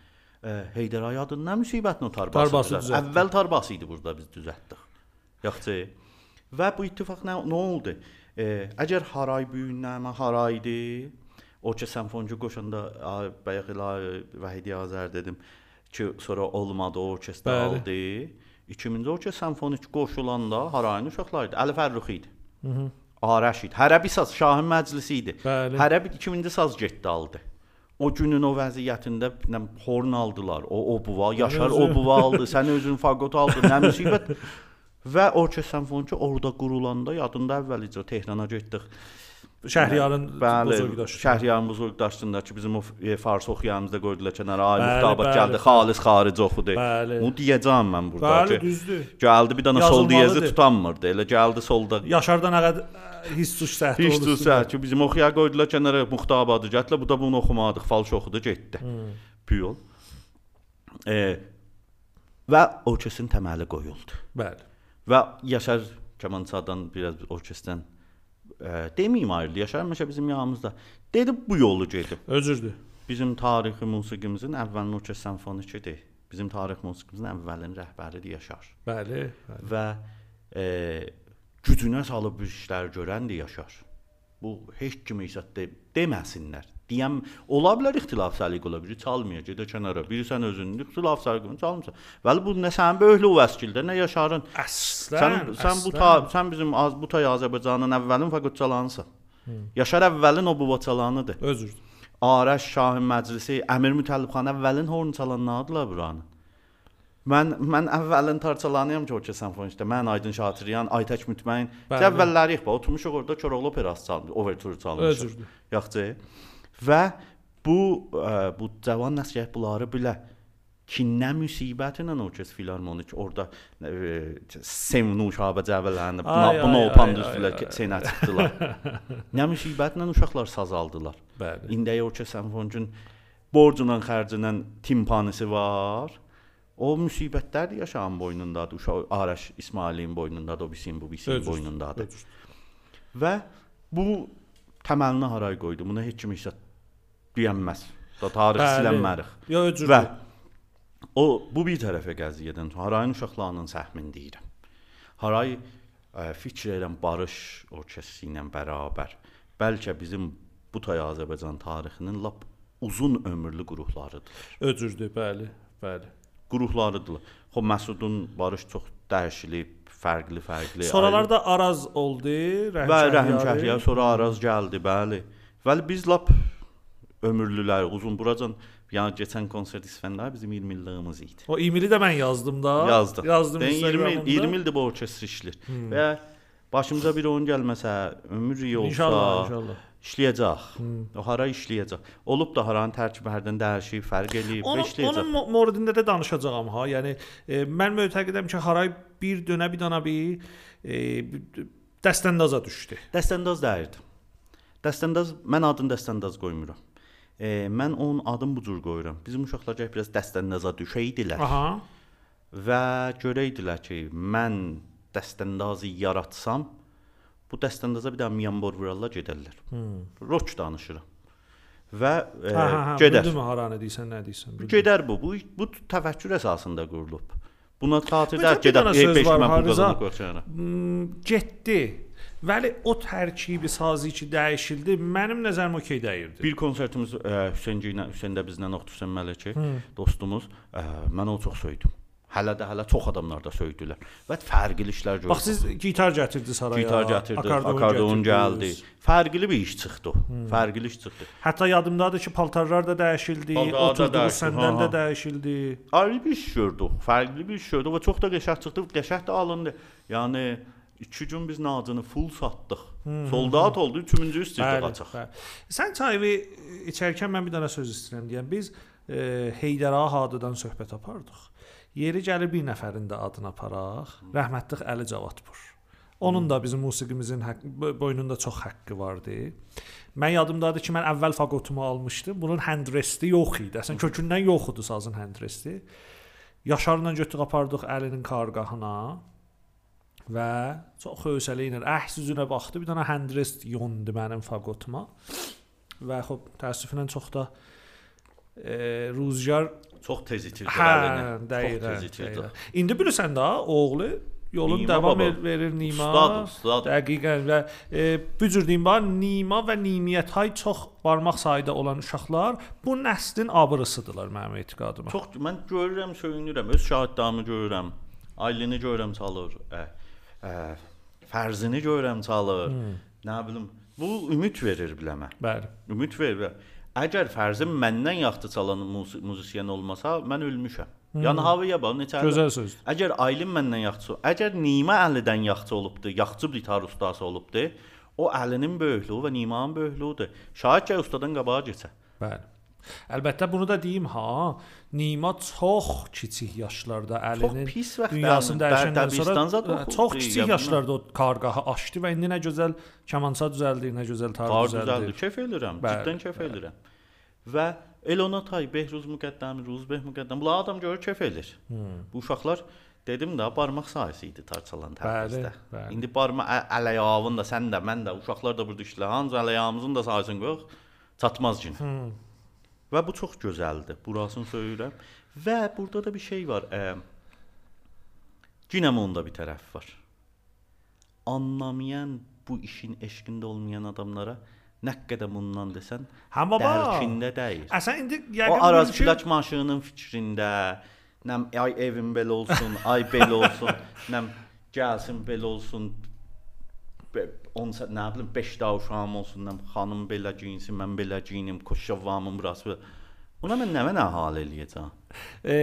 E, nə müsibətlə o tarbası. Tarbası düzəltdi? Əvvəl tarbası idi burada biz düzəltdik. Yoxsa və bu ittifaq nə, nə oldu? E, əgər haray büyünləmə haraydı, o ki senfoncu qoşanda bayaq elə Vahidi Azər dedim ki, sonra olmadı o orkestr aldı. 2000-ci orkestr senfonik qoşulanda harayın uşaqları idi. Əli Fərrux idi. Mhm. Araş idi. Hərəbi saz Şahın məclisi idi. Bəli. Hərəbi 2000-ci saz getdi aldı. O günün o vəziyyətində nə horn aldılar. O o buva, Yaşar o buva aldı, sən özün faqot aldın, nə müsibət. Və orkestr senfoniki orada qurulanda yadında əvvəlicə Tehrana getdik. Şəhriyarın Bəli, buzurqdaşı. Şəhriyarın buzurqdaşında ki, bizim o e, fars oxuyanımızda qoydular kənara. Ay Bəli, Muxtabat bəli, gəldi, bəli. xalis xaric oxudu. Bəli. Bu deyəcəm mən burada Bəli, ki, düzdür. gəldi bir dənə sol diyezi tutanmırdı. Elə gəldi solda. Yaşardan nə qədər hiss suç səhv Heç dursa ki, bizim oxuya qoydular kənara Muxtabadı gətilə. Bu da bunu oxumadıq, falş oxudu, getdi. Piyol. E, və orkestrin təməli qoyuldu. Bəli. Və Yaşar Kamançadan biraz orkestrdən e, deməyim ayrıldı. Yaşar həmişə bizim yanımızda. Dedi bu yolu gedim. Özürdür. Bizim tarixi musiqimizin əvvəlin orkestr simfonikidir. Bizim tarix musiqimizin əvvəlin rəhbəridir Yaşar. Bəli. bəli. Və e, gücünə salıb bu işləri görəndir Yaşar. Bu heç kimə isə de, deməsinlər. Deyəm, ola bilər ixtilaf səliq ola biri çalmaya, gedə kənara. Biri sən özünün ixtilaf səliqini çalmısan. Vəli bu nə sənin böyüklü vəskildə, nə Yaşarın. Əslən. Sən sən bu ta, sən bizim az bu tay Azərbaycanın əvvəlin fəqət çalanısan. Yaşar əvvəlin o bu çalanıdır. Özürdür. Araş Şahın Məclisi, Əmir Mütəllibxan əvvəlin horn çalanlardılar buranın. Mən mən əvvəlin tarçalanıyam ki, o ki senfonikdə. Mən Aydın Şatiriyan, Aytək Mütməyin. Bəli. Əvvəlləri bax, oturmuşuq orada Koroğlu operası çalmış, overture çalmışıq. Yaxçı. Və bu ə, bu cavan nəsil bunları bilə ki, nə müsibətlə o kəs filarmonik orada e, sevnu şabə cəvələnib, buna buna ay, o ay, pandüslər ay, ay. senə çıxdılar. nə müsibətlə uşaqlar saz aldılar. Bəli. İndi o ki senfonikun borcundan xərcindən timpanisi var. O müsibətlər də yaşağın boynundadır. Uşaq Araş İsmailin boynundadır, o bisin, bu bisin Özürdür, boynundadır. özürdür. Və bu təməlini haray qoydu. Buna heç kim isə deyənməz. Da tarix silənmərik. Ya özürdür. Və o bu bir tərəfə qəziyyədən harayın uşaqlarının səhmin deyirəm. Haray ə, fikr edirəm barış orkestri ilə bərabər. Bəlkə bizim bu tay Azərbaycan tarixinin lap uzun ömürlü qruhlarıdır. Özürdür, bəli, bəli. Qruhlarıdır. Xo Məsudun barış çox dəyişilib, fərqli-fərqli. Sonralar da Araz oldu, Rəhim Və Rəhim. Şəhriyar sonra Araz gəldi, bəli. Vəli biz lap ömürlülər, uzun buracan yəni keçən konsert İsfəndlər bizim 20 illiyimiz idi. O e-maili də mən yazdım da. Yazdım. Yazdım Ben 20 il, Instagramımda. 20 ildir bu orkestr işləyir. Hmm. Və başımıza bir oyun gəlməsə, ömür iyi olsa, İnşallah, inşallah. İşləyəcək. Hmm. O hara işləyəcək. Olub da haranın tərkibi hərdən dəyişib, fərq eləyib, Onun, işləyəcək. onun mo- moridində də danışacağam ha. Yəni e, mən mötəqidəm ki, haray bir dönə bir dana bir e, dəstəndaza düşdü. Dəstəndaz dəyirdi. Dəstəndaz mən adını dəstəndaz qoymuram. E, mən onun adını bu cür qoyuram. Bizim uşaqlar gəl biraz dəstəndaza düşəydilər Aha. və görəydilər ki, mən dəstəndazı yaratsam, bu dəstəndaza bir də miyambor vurarlar gedərlər. Hmm. Rock danışıram. Və e, Ha, ha, ha, gedər. Bildin mi haranı deyirsən, nə deyirsən? bildim. Gedər bu. Bu bu təfəkkür əsasında qurulub. Buna xatirdə gedər dənə söz E5 var, mən bu qazanı qoyacağam. Hmm, getdi. Vəli o tərkibi sazı ki dəyişildi, mənim nəzərimə okey dəyirdi. Bir konsertimiz ə, Hüseyn ilə Hüseyn də bizlə Oxtu Hüseyn Mələkə dostumuz, ə, mən onu çox söydüm. Hələ də hələ çox adamlar da söydülər. Və fərqli işlər gördüm. Bax siz gitar gətirdi saraya. gitar gətirdi, gətirdiniz. gəldi. Fərqli bir iş çıxdı. o. Fərqli iş çıxdı. Hətta yadımdadır ki, paltarlar da dəyişildi, Paltarlar da oturduğu dəyişdi, səndəl ha, də dəyişildi. Ayrı bir iş gördük. Fərqli bir iş gördük və çox da qəşəng çıxdı. Qəşəng də alındı. Yəni 2 gün biz nacını full satdıq. Soldat oldu, 3-cü istirdik açıq. Sən çayı içərkən mən bir dənə söz istəyirəm deyəm. Biz e, Heydər Hadıdan söhbət apardıq. Yeri gəlir bir nəfərin də adını aparaq. Rəhmətlik Əli Cavadpur. Onun da bizim musiqimizin haqq, bo- boynunda çox haqqı vardı. Mən yadımdadır ki, mən əvvəl faqotumu almışdım. Bunun handresti yox idi. Əslən kökündən yox idi sazın handresti. Yaşarla götürüb apardıq Əlinin qarğahına və çox hövsələ ilə əhs üzünə baxdı. Bir dənə handrest yondu mənim faqotuma. Və xop təəssüflə çox da e, Ruzgar Çox tez itirdi hə, əlini. Çox dəqiqə. tez itirdi. dəqiqə. İndi bilirsən də oğlu yolun Nima davam baba. ver, verir Nima. Ustad, ustad. Dəqiqən və e, bu cür deyim bax Nima və Nimiyyətay çox barmaq sayda olan uşaqlar bu nəslin abırısıdırlar mənim etiqadıma. Çox mən görürəm, söyünürəm, öz şahidlərimi görürəm. Ailəni görürəm çalır. Ə, ə, fərzini görürəm çalır. Nə bilim, bu ümid verir biləmə. Bəli. Ümid verir. Əgər fərzim məndən yaxşı çalan muzi- muzisyen olmasa, mən ölmüşəm. Yəni havaya bax neçə Gözəl sözdür. Əgər ailəm məndən yaxşı, əgər Nima Əlidən yaxşı olubdu, yaxşı gitar ustası olubdu, o Əlinin böyüklüyü və Nimanın böyüklüyüdür. Şahid ki, ustadan qabağa keçə. Bəli. Əlbəttə bunu da deyim ha, Nima çox kiçik yaşlarda Əlinin dünyasını dəyişən- dəyişəndən sonra oxudu, çox kiçik yaşlarda o qarğahı açdı və indi nə gözəl kamança düzəldi, nə gözəl tar Tar düzəldi. düzəldi. Kef eləyirəm. Bəli, Cidden kef eləyirəm. Və Elona Tay, Behruz Müqəddəmi, Ruzbeh Müqəddəm, bunlar adam görür kef eləyir. Bu uşaqlar dedim də barmaq sayısı idi tarçalan təbrizdə. İndi barmaq ələyavın da sən də mən də uşaqlar da burada işlə. Hans ələyamızın da sayısını qoyaq. Çatmaz cin. Və bu çox gözəldir. Burasını söyürəm. Və burada da bir şey var. Ə, Cinəm onda bir tərəf var. Anlamayan bu işin eşqində olmayan adamlara nə qədər bundan desən, Hə baba. dərkində deyil. Əsən indi O yəqin Araz mümkün- plak maşınının fikrində, nəm ay evim belə olsun, ay belə olsun, nəm gəlsin belə olsun. Be- 10 sa- nə bilim 5 daha uşağım olsun, xanım belə geyinsin, mən belə geyinim, koşavamın burası. Buna mən nə mənə hal eləyəcəm? E,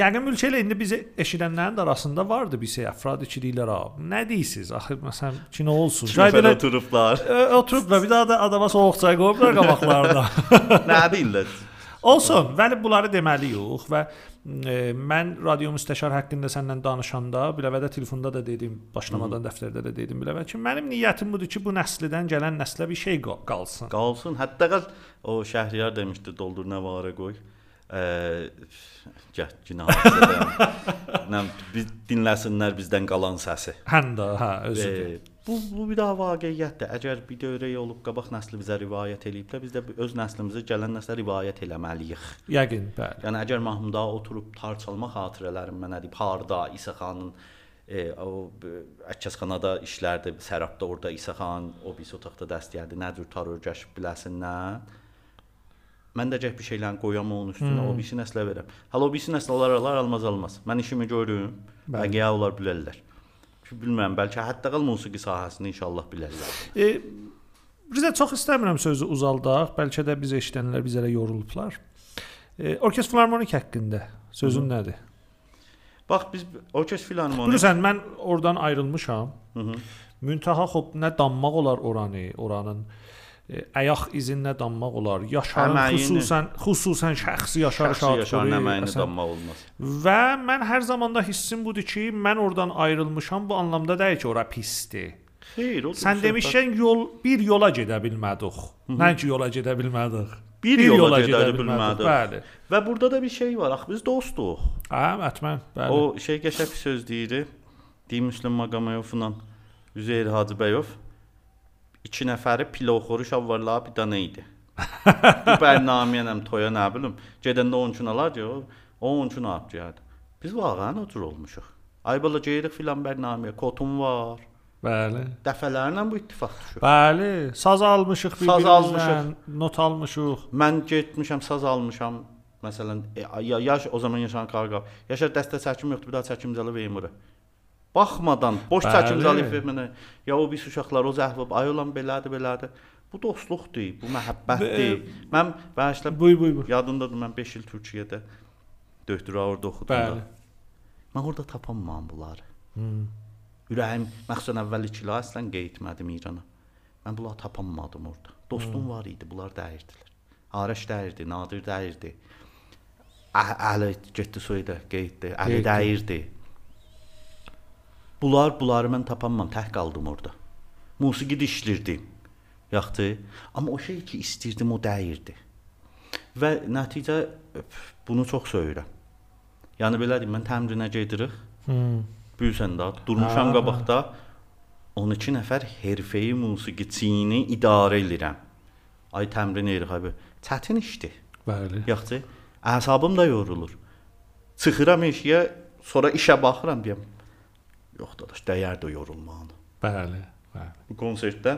yəqin mülki ilə indi bizi eşidənlərin də arasında vardı bir şey əfrad ki deyirlər ha. Nə deyirsiz? Axı məsələn ki nə olsun? Belə oturublar. e, oturub və bir daha da adama soyuq çay qoyublar qabaqlarına. nə deyirlər? Olsun, bəli bunları deməliyik və e, mən radio müstəşar haqqında səndən danışanda, biləvədə telefonda da dedim, başlamadan dəftərdə də dedim biləvə ki, mənim niyyətim budur ki, bu nəslidən gələn nəslə bir şey qa- qalsın. Qalsın. Hətta qal o Şəhriyar demişdi, doldur nə vara qoy. Ə, gəh günah. Nə biz dinləsinlər bizdən qalan səsi. Həm də, hə, özüdür. E, bu bu bir daha vaqiətdir. Əgər bir dövrəyə olub qabaq nəsli bizə rivayet eləyiblər, biz də öz nəslimizə gələn nəslə rivayet eləməliyik. Yəqin, bəli. Yəni əgər Mahmud ağa oturub tar çalma xatirələrim mənə deyib, harda İsa xanın e, o Əkəsxanada işlərdi, Sərabda orada İsa xan o bir otaqda dəstəyərdi. Nə cür tar örgəşib biləsinlər. Mən də gəh bir şeylərin qoyam onun üstünə, o birisi nəslə verəm. Hələ o birisi nəsl olar alar, almaz almaz. Mən işimi görürüm. Bəli. Bəqiyə onlar bilərlər. Ki bilmirəm, bəlkə hətta qal musiqi sahəsini inşallah bilərlər. E, bizə çox istəmirəm sözü uzaldaq, bəlkə də biz eşidənlər bizə yorulublar. E, orkestr filarmonik haqqında sözün nədir? Bax biz Orkes Filarmoni Bilirsən, mən oradan ayrılmışam. Hı -hı. Müntaha xop nə danmaq olar oranı, oranın ayaq izinə danmaq olar. Yaşarın Əməyini. xüsusən xüsusən şəxsi Yaşar Şadpuri. danmaq olmaz. Və mən hər zaman da hissim budur ki, mən oradan ayrılmışam bu anlamda deyil ki, ora pisdir. Xeyr, o Sən demişsən yol bir yola gedə bilmədik. Nə ki yola gedə bilmədik. bir yola gedə bilmədik. Bəli. Və burada da bir şey var. Axı biz dostuq. Hə, ətmən. Bəli. O şey qəşəng bir söz deyir. Deyir Müslüm Maqamayevla Üzeyir Hacıbəyov iki nəfəri piloxoru şalvarla bir dənə idi. Bu bərnaməyə toya nə bilim, gedəndə onun üçün alar o onun üçün alıb gəldi. Biz vağan otur olmuşuq. Ay bala gedirik filan bərnaməyə, kotum var. Bəli. Dəfələrlə bu ittifaq düşüb. Bəli, saz almışıq Saz bir-birimizdən, almışıq. not almışıq. Mən getmişəm, saz almışam. Məsələn, e, ya, yaş o zaman yaşanan qarqa. Yaşar dəstə çəkim yoxdur, bir daha çəkimcəli vermir. Baxmadan boş Bəli. çəkimcəli vermənə. Ya o bir uşaqlar o zəhv ay olan belədir, belədir. Bu dostluqdur, bu məhəbbətdir. Mən bəşlə Buy buy buy. yadımdadır mən 5 il Türkiyədə döktürə orada oxudum. Bəli. Mən orada tapamam bunları. Hmm. Ürəyim məxsusən əvvəl 2 il əslən getmədim İrana. Mən bunları tapamadım orada. Dostum var idi, bunlar dəyirdilər. Arəş dəyirdi, Nadir dəyirdi. Əli getdi soyda, getdi. Əli dəyirdi. Bunlar, bunları mən tapamam, tək qaldım orada. Musiqi dişlirdim. Yaxşı, amma o şey ki istirdim o dəyirdi. Və nəticə bunu çox söyürəm. Yəni belə deyim, mən təmrinə gedirik. Hmm. Bilirsən də, durmuşam Ha, qabaqda 12 nəfər hərfəyi musiqiçini idarə edirəm. Ay təmrin edirik abi. Çətin işdir. Bəli. Yaxşı. Əsabım da yorulur. Çıxıram eşiyə, sonra işə baxıram deyəm. Yox dadaş, dəyərdi yorulmağın. Bəli. Bəli. Bu konsertdə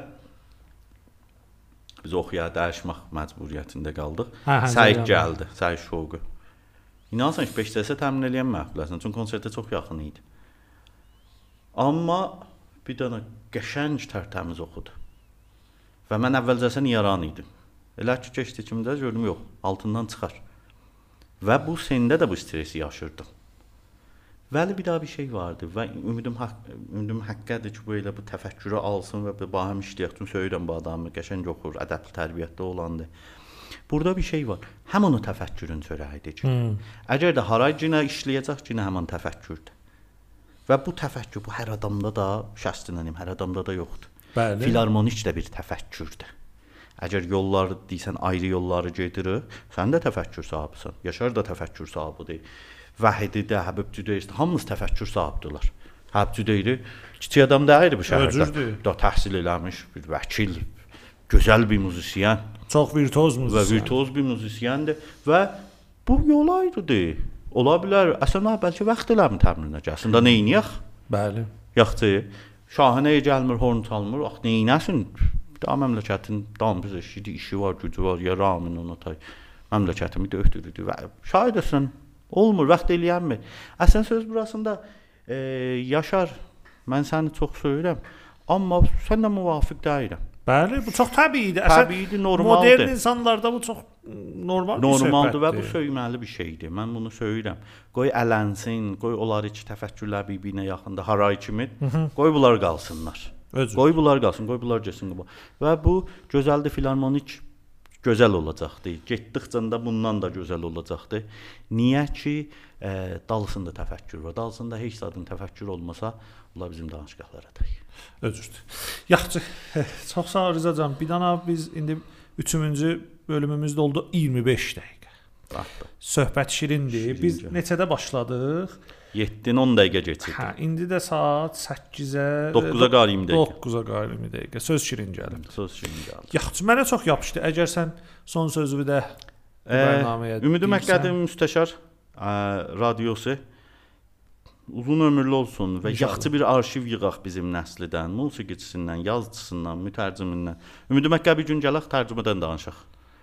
biz oxuya dəyişmək məcburiyyətində qaldıq. Hə, hə, Səid gəldi, Səid şoqu. İnanırsan ki, 5 dəsə təmin eləyən məxfiləsən, çünki konsertə çox yaxın idi. Amma bir dənə qəşəng tərtəmiz oxudu. Və mən əvvəlcəsə niyaran idim. Elə ki, keçdi kimdə gördüm yox, altından çıxar. Və bu səndə də bu stresi yaşırdım. Vəli bir daha bir şey vardı və ümidim haqq ümidim haqqədir ki, bu elə bu təfəkkürü alsın və bu baham işləyək. Çünki söyürəm bu adamı qəşəng oxur, ədəbli tərbiyətli olandı. Burada bir şey var. Həm onu təfəkkürün çörəyidir. Hmm. Əgər də haray cinə işləyəcək cinə həmin təfəkkürdür. Və bu təfəkkür bu hər adamda da şəxsinənim, hər adamda da yoxdur. Bəli. Filarmonik də bir təfəkkürdür. Əgər yollar deyirsən ayrı yolları gedirik, sən də təfəkkür sahibisən. Yaşar da təfəkkür sahibidir. Vahidi də, Həbib Cüdeyr də hamımız təfəkkür sahibdilər. Həbib Cüdeyri kiçik adam deyil bu şəhərdə. Da təhsil eləmiş bir vəkil, gözəl bir muzisyen Çox virtuoz və muzisiyan. virtuoz bir muzisyendir və bu yol ayrıdır. Ola bilər, əslində bəlkə vaxt eləmi təmrinə gəlsin. Da edək? Bəli. Yaxşı. Şahanəyə gəlmir, horn çalmır. Ax nə edəsin? Daha məmləkətin damız eşidi, işi var, gücü var, ya ramin ona tay. Məmləkətimi döydürüdü və şahid əsən olmur, vaxt eləyənmir. Əsən söz burasında e, Yaşar mən səni çox söyürəm, amma sən də müvafiq deyiləm. Bəli, bu çox təbiidir. Təbiidir, normaldır. modern insanlarda bu çox normal bir Normaldır və bu söyməli bir şeydir. Mən bunu söyürəm. Qoy ələnsin, qoy onlar iki təfəkkürlər bir-birinə yaxında haray kimi. Qoy bunlar qalsınlar. Özü. Qoy bunlar qalsın, qoy bunlar getsin. Və bu gözəldir filarmonik gözəl olacaqdı. Getdikcə də bundan da gözəl olacaqdı. Niyə ki, e, dalsında təfəkkür var. Dalsında heç zadın təfəkkür olmasa, bunlar bizim danışıqlara deyil. Özürdür. Yaxşı. Çox sağ ol Rızacan. Bir dana biz indi 3-cü bölümümüz oldu 25 dəqiqə. Baxdı. Söhbət şirindir. Biz Şirincə. neçədə başladıq? 7-10 dəqiqə keçirdi. Hə, indi də saat 8-ə 9-a qar 20 dəqiqə. 9-a qar 20 dəqiqə. Söz şirin gəlir. Söz şimdi gəldi. Yaxşı, mənə çox yapışdı. Əgər sən son sözünü də bərnaməyə Ümidi deyirsən. Məkkədi müstəşar ə, radiosu uzun ömürlü olsun və İnşallah. yaxşı bir arşiv yığaq bizim nəslidən, musiqiçisindən, yazıçısından, mütərcimindən. Ümidi Məkkəbi gün gələk tərcümədən danışaq.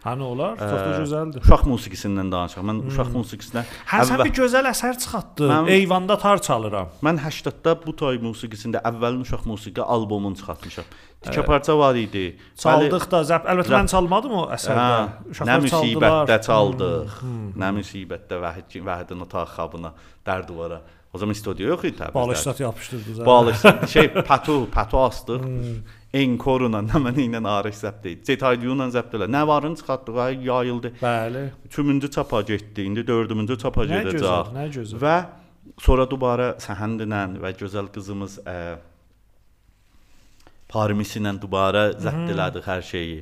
Hə nə olar? Çox da gözəldir. Uşaq musiqisindən danışaq. Mən uşaq musiqisinə Hə sən bir gözəl əsər çıxartdın. Mən- Eyvanda tar çalıram. Mən 80-da bu tay musiqisində əvvəlin uşaq musiqi albomunu çıxartmışam. Tikə parça var idi. Çaldıq da, zəb. Əlbəttə Zəb- mən çalmadım o Hə, əsərdə. nə Uşaqlar müsibətdə çaldılar. çaldıq. Nə müsibətdə Vahid Vahidin otaq xabına, dər duvara. O zaman studiyo yox idi təbii. Balışlat yapışdırdı zəb. Bağlı şey patu, patu astıq. Enkorla, nə mənə ilə arif zəbt etdi. Cetaydiyola zəbt elə. Nə varın çıxartdıq, ay yayıldı. Bəli. 3-cü çapa getdi. İndi 4-cü çapa Nə gözəl, gedəcək. nə gözəl. Və sonra dubara Səhəndlə və gözəl qızımız ə, Parmisi ilə dubara zəbt elədik hər şeyi.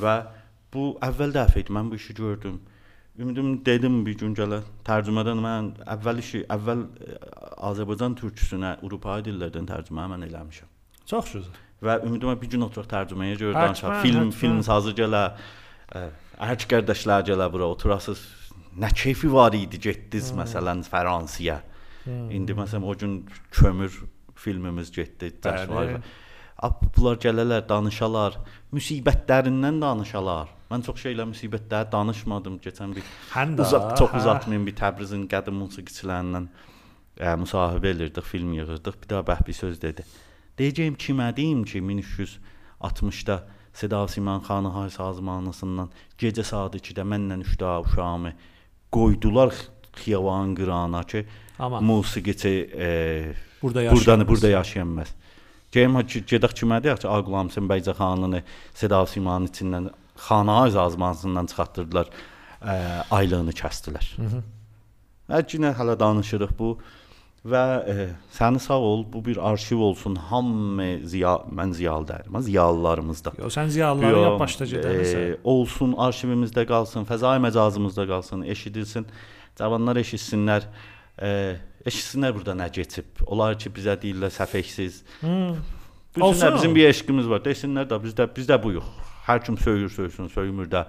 Və bu əvvəl dəfə idi mən bu işi gördüm. Ümidim dedim bir gün gələ tərcümədən mən əvvəl işi əvvəl ə, Azərbaycan türküsünə Avropa dillərdən tərcümə mən eləmişəm. Çox gözəl. Və ümidimə bir gün oturaq tərcüməyə görə danışaq. Film həttəmən. film sazı gələ. Hər qardaşlar gələ bura oturasız. Nə keyfi var idi getdiniz məsələn Fransaya. İndi məsələn o gün kömür filmimiz getdi. Cəsvay. Bunlar gələlər, danışalar, müsibətlərindən danışalar. Mən çox şeylə müsibətlər danışmadım keçən bir Həm də uzaq çox hə. uzatmayım bir Təbrizin qədim musiqiçilərindən ə, müsahibə elirdik, film yığırdıq. Bir daha bəh bir söz dedi. Deyəcəyim kimə deyim ki, 1360-da Seda Siman xanı hay sazmanlısından gecə saat 2-də mənlə 3 uşağımı qoydular xiyavan qırana ki, Amma musiqiçi e, burada yaşayırıq. burdan burada yaşayanmaz. Geyim ki, gedək kimə deyək ki, Ağlamsın Bəycə xanını Seda Simanın içindən xana azmansından çıxartdırdılar. Ə, aylığını kəsdilər. Mhm. Hətta hələ danışırıq bu və e, səni sağ ol. Bu bir arxiv olsun. Hamı ziya mən ziyalı deyirəm. Ziyalılarımızda. Yo, sən ziyalıları yap başda gedəsən. e, olsun, arxivimizdə qalsın, fəzai məcazımızda qalsın, eşidilsin. Cavanlar eşitsinlər. E, eşitsinlər burada nə keçib. Onlar ki bizə deyirlər səfəksiz. Hmm. Bilsinlər bizim bir eşqimiz var. Desinlər də bizdə bizdə bu yox. Hər kim söyür, söysün, söymür də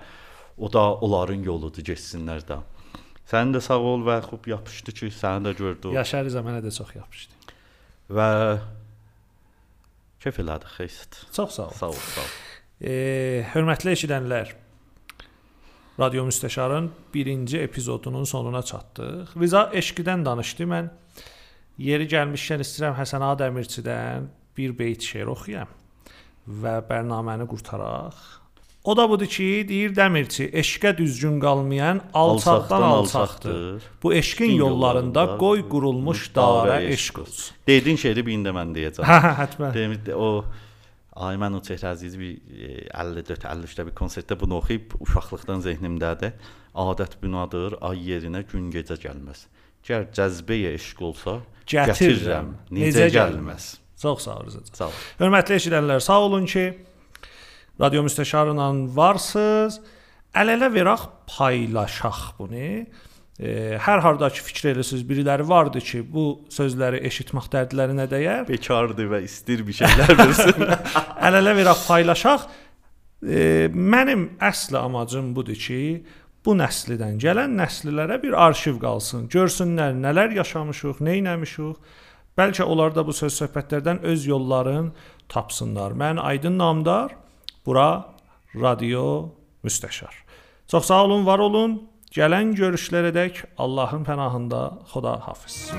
o da onların yoludur, getsinlər də. Sən də sağ ol və xub yapışdı ki, səni də gördü Yaşar Rza mənə də çox yapışdı. və kef elədi, xeyst. Çox sağ ol. Sağ ol, sağ ol. E, hörmətli eşidənlər, Radio Müstəşarın birinci epizodunun sonuna çatdıq. Rıza eşqidən danışdı. Mən yeri gəlmişkən istəyirəm Həsən Ağa Dəmirçidən bir beyt şeir oxuyam və bərnaməni qurtaraq. O da budur ki, deyir Dəmirçi, eşqə düzgün qalmayan alçaqdan alçaqdır. Bu eşqin yollarında qoy qurulmuş darə eşq olsun. Dedin şeiri bir ində mən deyəcəm. Hə, hə, həttəmən. Demir o Ayman Uçet Əziz bir e, 54-53-də bir konsertdə bunu oxuyub uşaqlıqdan zehnimdədir. Adət bünadır, ay yerinə gün gecə gəlməz. Gər cəzbəyə eşq olsa, Gətirirəm, gətirirəm, necə gəlməz. Çox sağ ol Rıza. Sağ ol. Hörmətli eşidənlər, sağ olun ki, Radio Müstəşarla varsınız. Əl-ələ veraq paylaşaq bunu. E, hər hardakı fikir eləsiz, biriləri vardı ki, bu sözləri eşitmək dərdlərinə dəyər. Bekardır və istir bir şeylər versin. Əl-ələ veraq paylaşaq. E, mənim əsl amacım budur ki, bu nəslidən gələn nəsillərə bir arxiv qalsın. Görsünlər nələr yaşamışıq, nə etmişik. Bəlkə onlar da bu söz söhbətlərdən öz yollarını tapsınlar. Mən Aydın Namdar, bura Radio Müstəşar. Çox sağ olun, var olun. Gələn görüşlərədək Allahın pənahında Xuda hafiz.